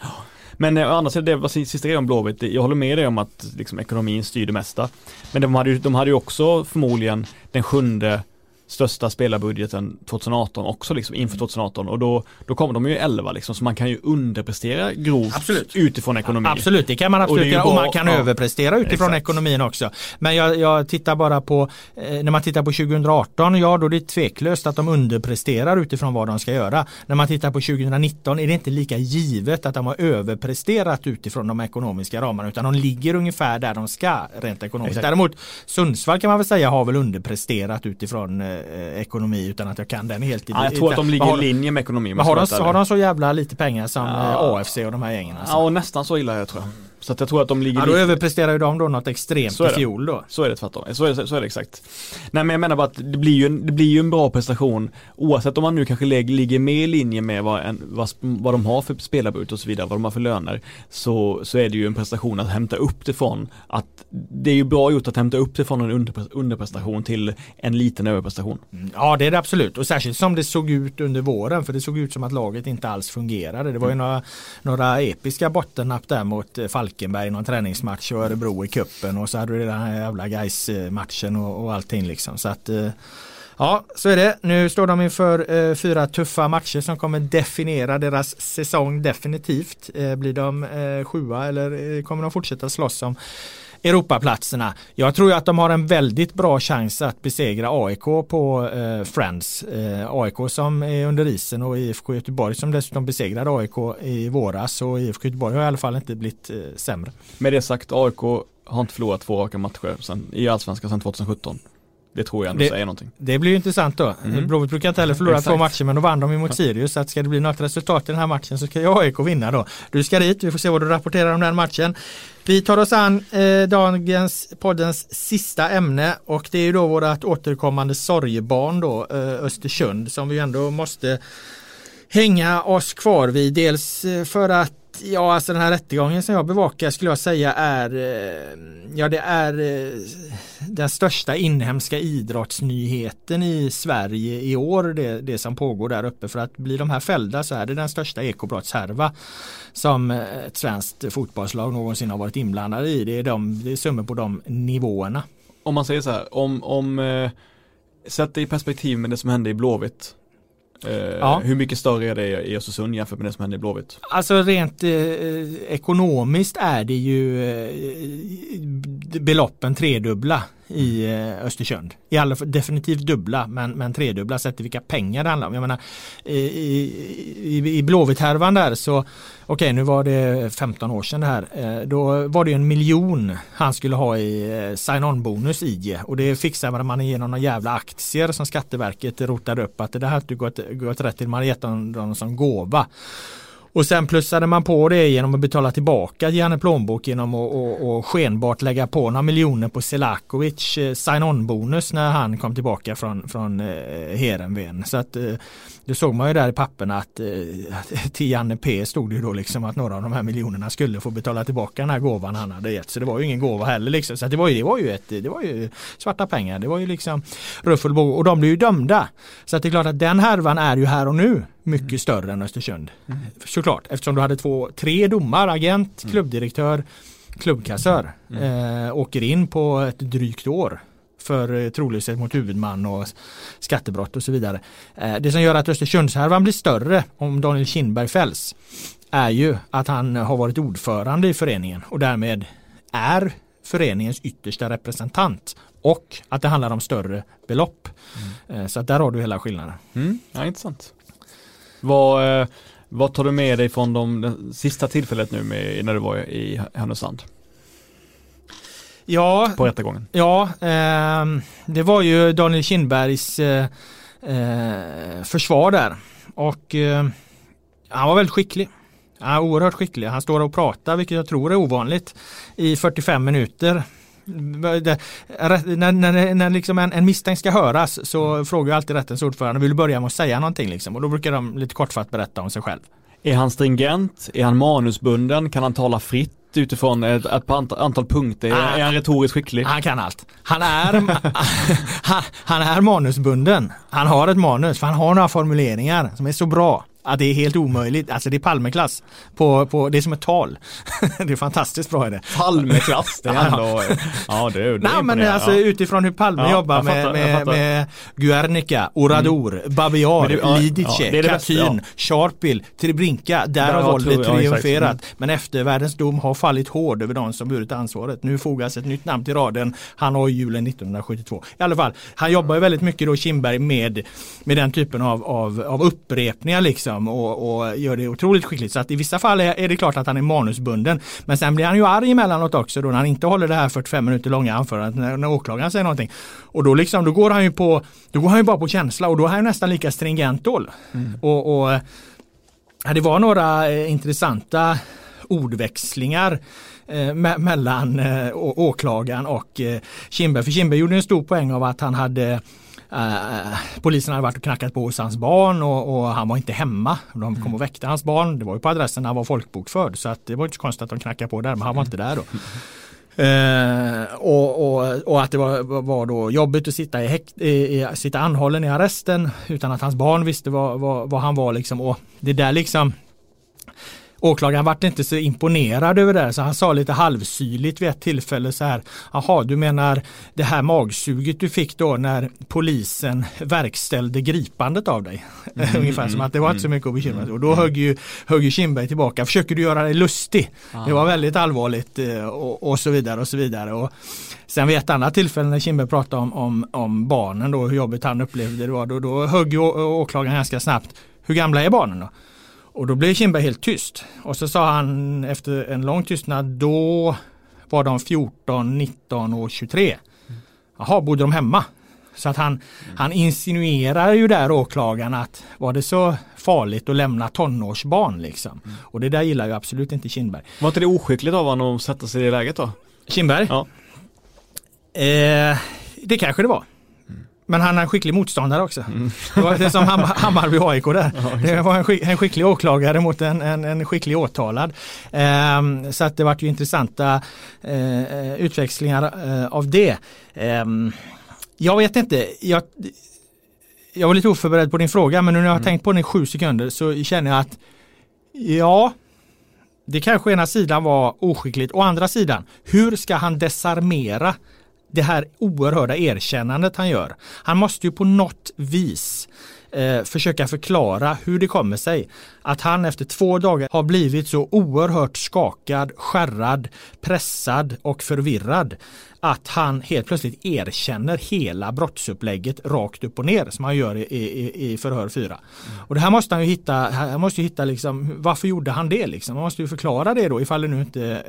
men eh, å andra sidan, det var sista grejen om Blåvitt, jag håller med dig om att liksom, ekonomin styr det mesta. Men de hade ju, de hade ju också förmodligen den sjunde största spelarbudgeten 2018 också liksom inför 2018 och då, då kommer de ju 11 liksom så man kan ju underprestera grovt absolut. utifrån ekonomin. Absolut, det kan man absolut göra och, och man kan ja, överprestera utifrån exakt. ekonomin också. Men jag, jag tittar bara på, eh, när man tittar på 2018, ja då är det tveklöst att de underpresterar utifrån vad de ska göra. När man tittar på 2019 är det inte lika givet att de har överpresterat utifrån de ekonomiska ramarna utan de ligger ungefär där de ska rent ekonomiskt. Exakt. Däremot Sundsvall kan man väl säga har väl underpresterat utifrån eh, eh, ekonomi utan att jag kan den helt. I, ja, jag tror att de ligger i linje med ekonomi. har, de, har de så jävla lite pengar som ja. Eh, AFC och de här gängen? Alltså? Ja, och nästan så illa jag tror jag. Så att jag tror att de ligger Ja då lite... överpresterar ju de då något extremt i fjol då. Så är det tvärtom. Så är det, så är det exakt. Nej men jag menar bara att det blir ju en, det blir ju en bra prestation oavsett om man nu kanske ligger med i linje med vad, en, vad, vad de har för spelarbud och så vidare, vad de har för löner. Så, så är det ju en prestation att hämta upp det från att det är ju bra gjort att hämta upp det från en underprestation till en liten överprestation. Mm, ja det är det absolut och särskilt som det såg ut under våren för det såg ut som att laget inte alls fungerade. Det var ju mm. några, några episka bottennapp där mot eh, Falkenberg i någon träningsmatch och Örebro i kuppen och så hade du den här jävla guys matchen och, och allting liksom. Så att eh, Ja, så är det. Nu står de inför eh, fyra tuffa matcher som kommer definiera deras säsong definitivt. Eh, blir de eh, sjua eller eh, kommer de fortsätta slåss om Europaplatserna. Jag tror att de har en väldigt bra chans att besegra AIK på eh, Friends. Eh, AIK som är under isen och IFK Göteborg som dessutom besegrade AIK i våras och IFK Göteborg har i alla fall inte blivit eh, sämre. Med det sagt, AIK har inte förlorat två raka matcher sen, i Allsvenskan sedan 2017. Det tror jag ändå det, säger någonting. Det blir ju intressant då. Mm. Blåvitt brukar inte heller förlora två matcher men då vann de ju mot Sirius. Så att ska det bli något resultat i den här matchen så ska ju AIK vinna då. Du ska dit, vi får se vad du rapporterar om den matchen. Vi tar oss an eh, dagens poddens sista ämne och det är ju då vårat återkommande sorgebarn då eh, Östersund som vi ändå måste hänga oss kvar vid. Dels eh, för att Ja, alltså den här rättegången som jag bevakar skulle jag säga är eh, Ja, det är eh, den största inhemska idrottsnyheten i Sverige i år, det, det som pågår där uppe. För att bli de här fällda så är det den största ekobrottshärva som eh, ett svenskt fotbollslag någonsin har varit inblandade i. Det är, de, det är summor på de nivåerna. Om man säger så här, om, om sätt det i perspektiv med det som hände i Blåvitt Eh, ja. Hur mycket större är det i Östersund jämfört med det som händer i Blåvitt? Alltså rent eh, ekonomiskt är det ju eh, beloppen tredubbla i eh, Östersund. I alla definitivt dubbla men, men tredubbla sett till vilka pengar det handlar om. Jag menar, i, i, i Blåvitt-härvan där så okej okay, nu var det 15 år sedan det här. Eh, då var det en miljon han skulle ha i eh, sign-on bonus i och det fixade man genom några jävla aktier som Skatteverket rotade upp att det här hade gått, gått rätt till. Man hade gett dem som gåva. Och sen plussade man på det genom att betala tillbaka Janne plånbok genom att och, och skenbart lägga på några miljoner på Selakovic eh, sign-on bonus när han kom tillbaka från, från eh, Heerenveen. Så att eh, det såg man ju där i papperna att eh, till Janne P stod det ju då liksom att några av de här miljonerna skulle få betala tillbaka den här gåvan han hade gett. Så det var ju ingen gåva heller liksom. Så det var ju, det var ju, ett, det var ju svarta pengar. Det var ju liksom ruffelbo och de blev ju dömda. Så att det är klart att den härvan är ju här och nu mycket mm. större än Östersund. Mm. Såklart, eftersom du hade två, tre domar, agent, mm. klubbdirektör, klubbkassör, mm. eh, åker in på ett drygt år för trolöshet mot huvudman och skattebrott och så vidare. Det som gör att Östersundshärvan blir större om Daniel Kindberg fälls är ju att han har varit ordförande i föreningen och därmed är föreningens yttersta representant och att det handlar om större belopp. Mm. Så att där har du hela skillnaden. Mm, ja, intressant. Vad, vad tar du med dig från de, sista tillfället nu med, när du var i Härnösand? Ja, på rättegången. Ja, eh, det var ju Daniel Kindbergs eh, eh, försvar där och eh, han var väldigt skicklig. Han är oerhört skicklig. Han står och pratar, vilket jag tror är ovanligt, i 45 minuter. När, när, när liksom en, en misstänkt ska höras så frågar alltid rättens ordförande, vill du börja med att säga någonting? Liksom? Och då brukar de lite kortfattat berätta om sig själv. Är han stringent? Är han manusbunden? Kan han tala fritt? utifrån ett, ett antal punkter. Ah, är han retoriskt skicklig? Han kan allt. Han är, han, han, är manusbunden. Han har ett manus för han har några formuleringar som är så bra Ja, det är helt omöjligt. Alltså det är Palmeklass. På, på, det är som ett tal. det är fantastiskt bra är det. Palmeklass, det är ändå... ja, det, det Nej, men alltså ja. utifrån hur Palme ja, jobbar med, med, med Guernica, Orador, mm. Babiar, ja, Lidice, ja, Katyn, Sharpil, Trebrinka. Där, där har våldet triumferat. Mm. Men eftervärldens dom har fallit hård över de som burit ansvaret. Nu fogas ett nytt namn till raden. Han har julen 1972. I alla fall, han jobbar ju väldigt mycket då Kindberg med, med den typen av, av, av upprepningar liksom liksom och, och, gör det otroligt skickligt. Så att i vissa fall är, är, det klart att han är manusbunden. Men sen blir han ju arg emellanåt också då när han inte håller det här 45 minuter långa anförandet när, när åklagaren säger någonting. Och då liksom, då går han ju på, då går han ju bara på känsla och då är han nästan lika stringent då. Mm. Och, och det var några eh, intressanta ordväxlingar eh, me mellan eh, åklagaren och eh, Kindberg. För Kindberg gjorde en stor poäng av att han hade Uh, polisen hade varit och knackat på hos hans barn och, och han var inte hemma. De kom och väckte hans barn. Det var ju på adressen han var folkbokförd så att det var inte så konstigt att de knackade på där men han var inte där då. Uh, och, och, och, att det var, var då jobbigt att sitta, i häkt, i, i, sitta anhållen i arresten utan att hans barn visste vad, vad, vad han var liksom. Och det där liksom Åklagaren vart inte så imponerad över det så han sa lite halvsyrligt vid ett tillfälle så här Jaha du menar det här magsuget du fick då när polisen verkställde gripandet av dig. Mm, Ungefär som att det var inte så mm, mycket att bekymra sig och då högg ju, högg ju Kindberg tillbaka. Försöker du göra dig lustig? Ah. Det var väldigt allvarligt eh, och, och, så vidare och så vidare. Och sen vid ett annat tillfälle när Kindberg pratade om, om, om barnen då hur jobbigt han upplevde det var då, då högg ju åklagaren ganska snabbt Hur gamla är barnen då? Och då blev Kindberg helt tyst. Och så sa han efter en lång tystnad, då var de 14, 19 och 23. Jaha, bodde de hemma? Så att han, mm. han insinuerar ju där åklagaren att var det så farligt att lämna tonårsbarn liksom. Mm. Och det där gillar ju absolut inte Kindberg. Var inte det oskickligt av honom att sätta sig i det läget då? Kindberg? Ja. Eh, det kanske det var. Men han är en skicklig motståndare också. Mm. Det var det som Hammarby AIK där. Ja, det var en, skick, en, skicklig åklagare mot en, en, en skicklig åtalad. Um, så att det vart ju intressanta uh, utväxlingar uh, av det. Um, jag vet inte. Jag, jag var lite oförberedd på din fråga men nu när jag har mm. tänkt på den i sju sekunder så känner jag att ja, det kanske ena sidan var oskickligt. Å andra sidan, hur ska han desarmera det här oerhörda erkännandet han gör. Han måste ju på något vis eh, försöka förklara hur det kommer sig att han efter två dagar har blivit så oerhört skakad, skärrad, pressad och förvirrad att han helt plötsligt erkänner hela brottsupplägget rakt upp och ner som han gör i, i, i förhör 4. Mm. Och det här måste han ju hitta, han måste ju hitta liksom, varför gjorde han det liksom? Man måste ju förklara det då ifall det nu inte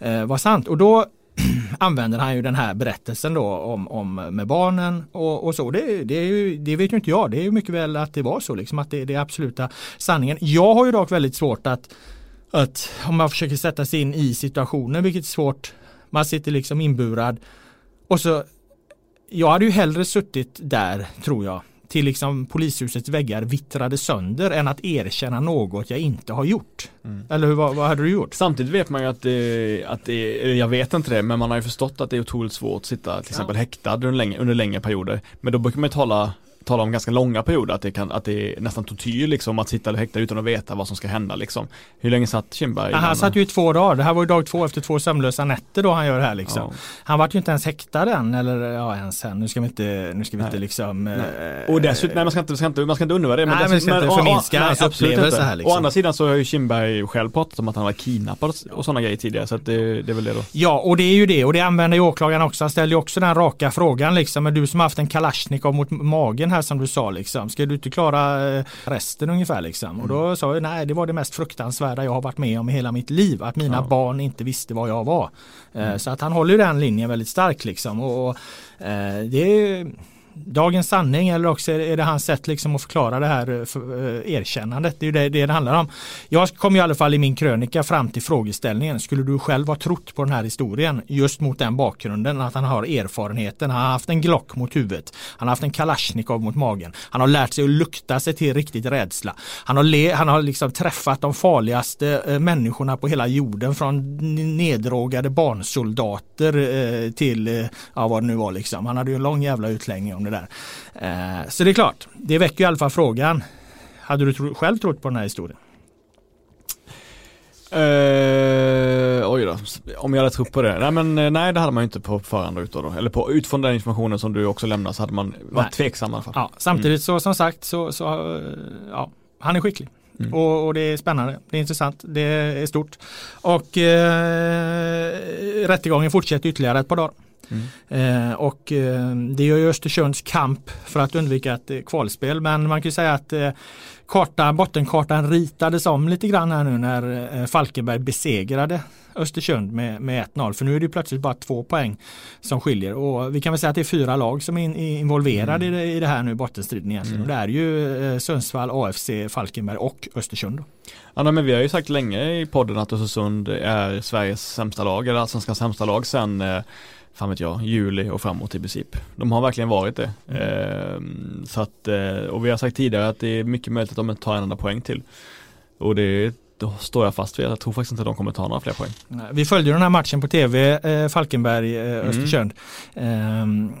eh, eh, var sant. Och då använder han ju den här berättelsen då om, om med barnen och, och så. Det, det, är ju, det vet ju inte jag. Det är ju mycket väl att det var så, liksom, att det, det är absoluta sanningen. Jag har ju dock väldigt svårt att, att om man försöker sätta sig in i situationen, vilket är svårt, man sitter liksom inburad och så jag hade ju hellre suttit där tror jag till liksom polishusets väggar vittrade sönder än att erkänna något jag inte har gjort. Mm. Eller hur, vad, vad hade du gjort? Samtidigt vet man ju att det, att det, jag vet inte det, men man har ju förstått att det är otroligt svårt att sitta till exempel ja. häktad under längre, under längre perioder. Men då brukar man ju tala talar om ganska långa perioder, att det, kan, att det är nästan tortyr liksom att sitta häktad utan att veta vad som ska hända liksom. Hur länge satt Kindberg? han satt ju i två dagar, det här var ju dag två efter två sömnlösa nätter då han gör det här liksom. Ja. Han var ju inte ens häktad än, eller ja ens än, nu ska vi inte, nu ska vi inte liksom nej. Eh, och dessutom, nej man ska inte, man ska inte, man ska inte undra det. Men nej men ska inte förminska hans upplevelse här liksom. Å andra sidan så har ju Kindberg själv pratat om att han var kidnappad och sådana grejer tidigare, så att det, det är väl det då. Ja, och det är ju det, och det använder ju åklagaren också. Han ställde ju också den raka frågan liksom, men du som haft en Kalashnikov mot magen här som du sa liksom, ska du inte klara eh, resten ungefär liksom? Mm. Och då sa jag nej, det var det mest fruktansvärda jag har varit med om i hela mitt liv, att mina ja. barn inte visste vad jag var. Eh, mm. Så att han håller den linjen väldigt starkt liksom. Och, och eh, det dagens sanning eller också är det hans sätt liksom att förklara det här eh, för, eh, erkännandet. Det är det, det det handlar om. Jag kom i alla fall i min krönika fram till frågeställningen. Skulle du själv ha trott på den här historien just mot den bakgrunden att han har erfarenheten. Han har haft en Glock mot huvudet. Han har haft en Kalashnikov mot magen. Han har lärt sig att lukta sig till riktigt rädsla. Han har, le, han har liksom träffat de farligaste eh, människorna på hela jorden från neddrogade barnsoldater eh, till eh, ja, vad det nu var liksom. Han hade ju en lång jävla utläggning om det det där. Eh, så det är klart, det väcker i alla fall frågan. Hade du tro, själv trott på den här historien? Uh, oj då, om jag hade trott på det. Nej men eh, nej det hade man ju inte på förhand utav då. Eller på, utifrån den informationen som du också lämnar så hade man varit nej. tveksam i alla fall. Ja, samtidigt mm. så som sagt så, så uh, ja, han är skicklig. Mm. Och, och, det är spännande, det är intressant, det är stort. Och eh, rättegången fortsätter ytterligare ett par dagar. Mm. Eh, och eh, det gör ju Östersunds kamp för att undvika ett eh, kvalspel. Men man kan ju säga att eh, kartan, bottenkartan ritades om lite grann här nu när eh, Falkenberg besegrade Östersund med, med 1-0. För nu är det plötsligt bara två poäng som skiljer. Och vi kan väl säga att det är fyra lag som är in, involverade mm. i, det, i det här nu bottenstriden egentligen. Mm. Det är ju eh, Sundsvall, AFC, Falkenberg och Östersund. Ja men vi har ju sagt länge i podden att Östersund är Sveriges sämsta lag, eller allsvenskans sämsta lag sen eh, fan vet jag, juli och framåt i princip. De har verkligen varit det. Mm. Eh, så att, eh, och vi har sagt tidigare att det är mycket möjligt att de tar en enda poäng till. Och det då står jag fast vid. Jag tror faktiskt inte att de kommer ta några fler poäng. Vi följde den här matchen på tv, eh, Falkenberg, eh, mm. Östersund. Mm.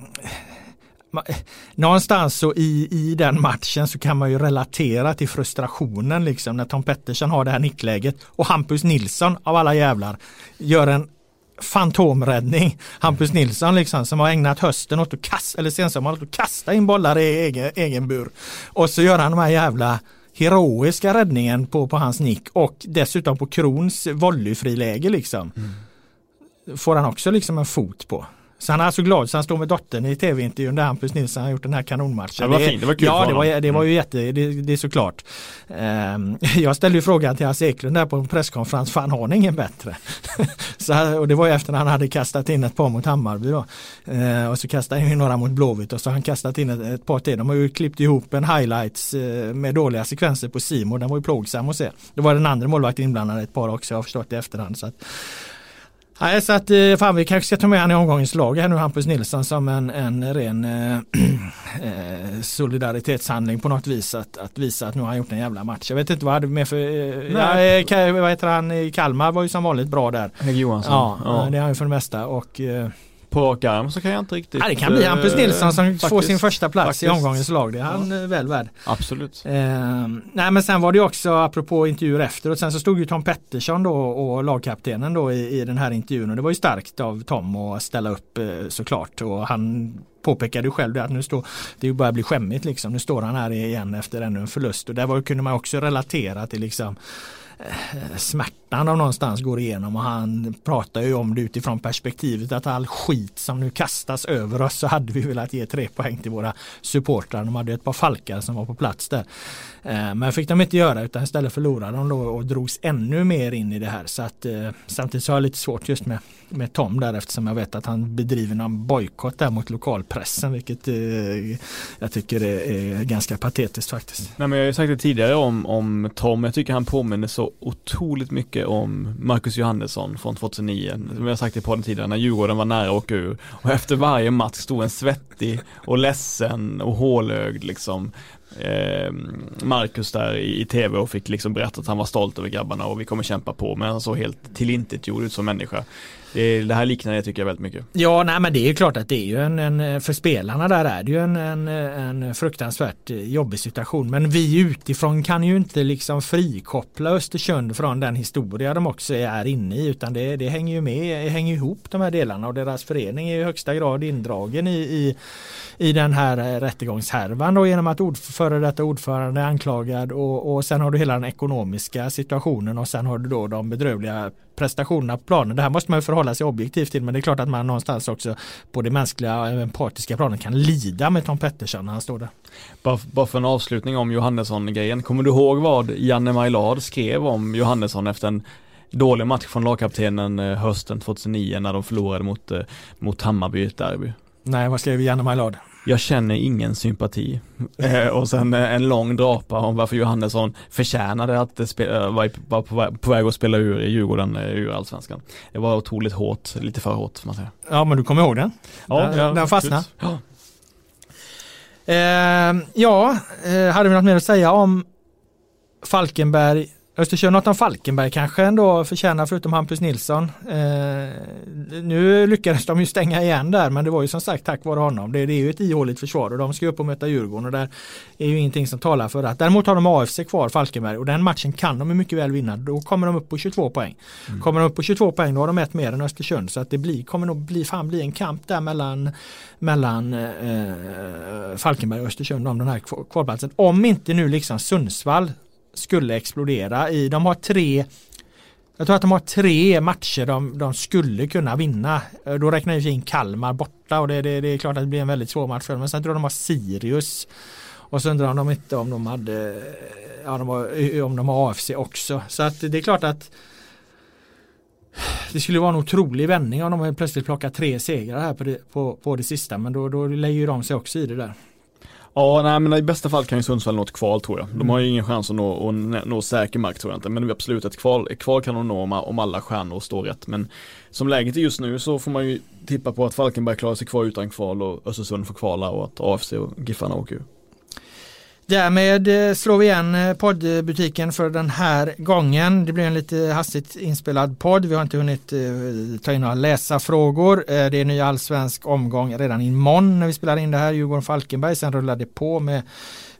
Eh, någonstans så i, i den matchen så kan man ju relatera till frustrationen liksom när Tom Pettersson har det här nickläget och Hampus Nilsson av alla jävlar gör en fantomräddning. Hampus Nilsson liksom som har ägnat hösten åt att kasta, eller sensommaren åt att kasta in bollar i egen, egen bur. Och så gör han de här jävla heroiska räddningen på, på hans nick och dessutom på Krons volleyfriläge liksom. Mm. Får han också liksom en fot på. Så han är alltså glad så han står med dottern i tv-intervjun där Hampus Nilsson har gjort den här kanonmatchen. Det var fint, det var kul Ja, det var, det var ju mm. jätte, det, det är såklart. Um, jag ställde ju frågan till Hans Eklund där på en presskonferens, fan har ni ingen bättre? så, och det var ju efter han hade kastat in ett par mot Hammarby då. Uh, och så kastade han in några mot Blåvitt och så har han kastat in ett, ett par till. De har ju klippt ihop en highlights uh, med dåliga sekvenser på Simon. Den var ju plågsam att se. Det var den andra målvakten inblandad ett par också, jag har förstått i efterhand. Så att, Nej, så att eh, fan, vi kanske ska ta med han i omgångens lag här nu, Hampus Nilsson, som en, en ren eh, eh, solidaritetshandling på något vis. Att, att visa att nu har han gjort en jävla match. Jag vet inte vad hade med för, eh, ja, vad heter han, Kalmar var ju som vanligt bra där. Hägg Johansson. Ja, ja, det är han ju för det mesta. Och, på rak arm så kan jag inte riktigt. Ja, det kan bli Hampus eh, Nilsson som faktiskt, får sin första plats faktiskt. i omgångens lag. Det är han ja. Eh, väl värd. Absolut. Eh, nej men sen var det också apropå intervjuer efteråt. Sen så stod ju Tom Pettersson då och lagkaptenen då i, i den här intervjun och det var ju starkt av Tom att ställa upp eh, såklart och han påpekade ju själv det att nu står det börjar bli skämmigt liksom. Nu står han här igen efter ännu en förlust och där var, kunde man också relatera till liksom smärtan av någonstans går igenom och han pratar ju om det utifrån perspektivet att all skit som nu kastas över oss så hade vi velat ge tre poäng till våra supportrar. De hade ett par falkar som var på plats där. Eh, men men fick de inte göra utan istället förlorade de då och drogs ännu mer in i det här. Så att, eh, samtidigt så har jag lite svårt just med, med Tom där eftersom jag vet att han bedriver någon bojkott där mot lokalpressen vilket eh, jag tycker är, är, ganska patetiskt faktiskt. Nej, men jag har ju sagt det tidigare om, om Tom, jag tycker han påminner så otroligt mycket om Marcus Johannesson från 2009. Som jag har sagt i podden tidigare, när Djurgården var nära att åka ur. Och efter varje match stod en svettig och ledsen och hålögd liksom eh, Marcus där i, i, tv och fick liksom berätta att han var stolt över grabbarna och vi kommer kämpa på men han såg helt tillintetgjord ut som människa. Det, det här liknar det tycker jag väldigt mycket. Ja, nej men det är klart att det är ju en, en för spelarna där är det ju en, en, en fruktansvärt eh, jobbig situation. Men vi utifrån kan ju inte liksom frikoppla Östersund från den historia de också är inne i utan det, det hänger ju med, hänger ihop de här delarna och deras förening är i högsta grad indragen i, i, i den här eh, rättegångshärvan då genom att ord, före detta ordförande är anklagad och, och sen har du hela den ekonomiska situationen och sen har du då de bedrövliga prestationerna på planen. Det här måste man förhålla sig objektivt till men det är klart att man någonstans också på det mänskliga och empatiska planen kan lida med Tom Pettersson när han står där. Bara, bara för en avslutning om Johannesson-grejen. Kommer du ihåg vad Janne Majlard skrev om Johannesson efter en dålig match från lagkaptenen eh, hösten 2009 när de förlorade mot, eh, mot Hammarby i ett derby? Nej, vad skrev Janne Majlard? Jag känner ingen sympati. Eh, och sen eh, en lång drapa om varför Johannesson förtjänade att spela, var, var på, väg att spela ur i Djurgården, eh, ur allsvenskan. Det var otroligt hårt, lite för hårt får man säga. Ja men du kommer ihåg den? Ja, den, ja, den fastnade. Ja. Eh, ja, hade vi något mer att säga om Falkenberg Östersund Norton Falkenberg kanske ändå förtjänar förutom Hampus Nilsson. Eh, nu lyckades de ju stänga igen där men det var ju som sagt tack vare honom. Det, det är ju ett ihåligt försvar och de ska upp och möta Djurgården och där är ju ingenting som talar för att. Däremot har de AFC kvar Falkenberg och den matchen kan de mycket väl vinna. Då kommer de upp på 22 poäng. Mm. Kommer de upp på 22 poäng då har de ett mer än Östersund så att det blir, kommer nog bli, fan bli en kamp där mellan, mellan eh, Falkenberg och Östersund om den här kvalplatsen. Om inte nu liksom Sundsvall skulle explodera i. De har tre jag tror att de har tre matcher de, de skulle kunna vinna. Då räknar jag in Kalmar borta och det, det, det, är klart att det blir en väldigt svår match för dem. Men sen tror jag de har Sirius. Och så undrar de inte om de hade ja, de har, om de har AFC också. Så att det är klart att det skulle vara en otrolig vändning om de plötsligt plockar tre segrar här på det, på, på det sista. Men då, då lägger de sig också i det där. Ja, nej men i bästa fall kan ju Sundsvall nå ett kval tror jag. De har ju ingen chans att nå, att nå säker mark tror jag inte. Men absolut ett kval, ett kval kan de nå om, om alla stjärnor står rätt. Men som läget är just nu så får man ju tippa på att Falkenberg klarar sig kvar utan kval och Östersund får kvala och att AFC och Giffarna åker ur. Därmed eh, slår vi igen eh, poddbutiken för den här gången. Det blir en lite hastigt inspelad podd. Vi har inte hunnit eh, ta in några läsarfrågor. Det är en ny allsvensk omgång redan imorgon när vi spelar in det här. Djurgården-Falkenberg. Sen rullar det på med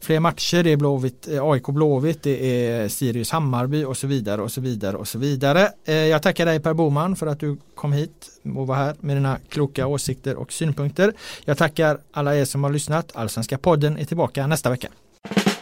fler matcher. Det är Blåvitt, AIK Blåvitt, det är Sirius Hammarby och så vidare och så vidare och så vidare. Jag tackar dig Per Boman för att du kom hit och var här med dina kloka åsikter och synpunkter. Jag tackar alla er som har lyssnat. Allsvenska podden är tillbaka nästa vecka. you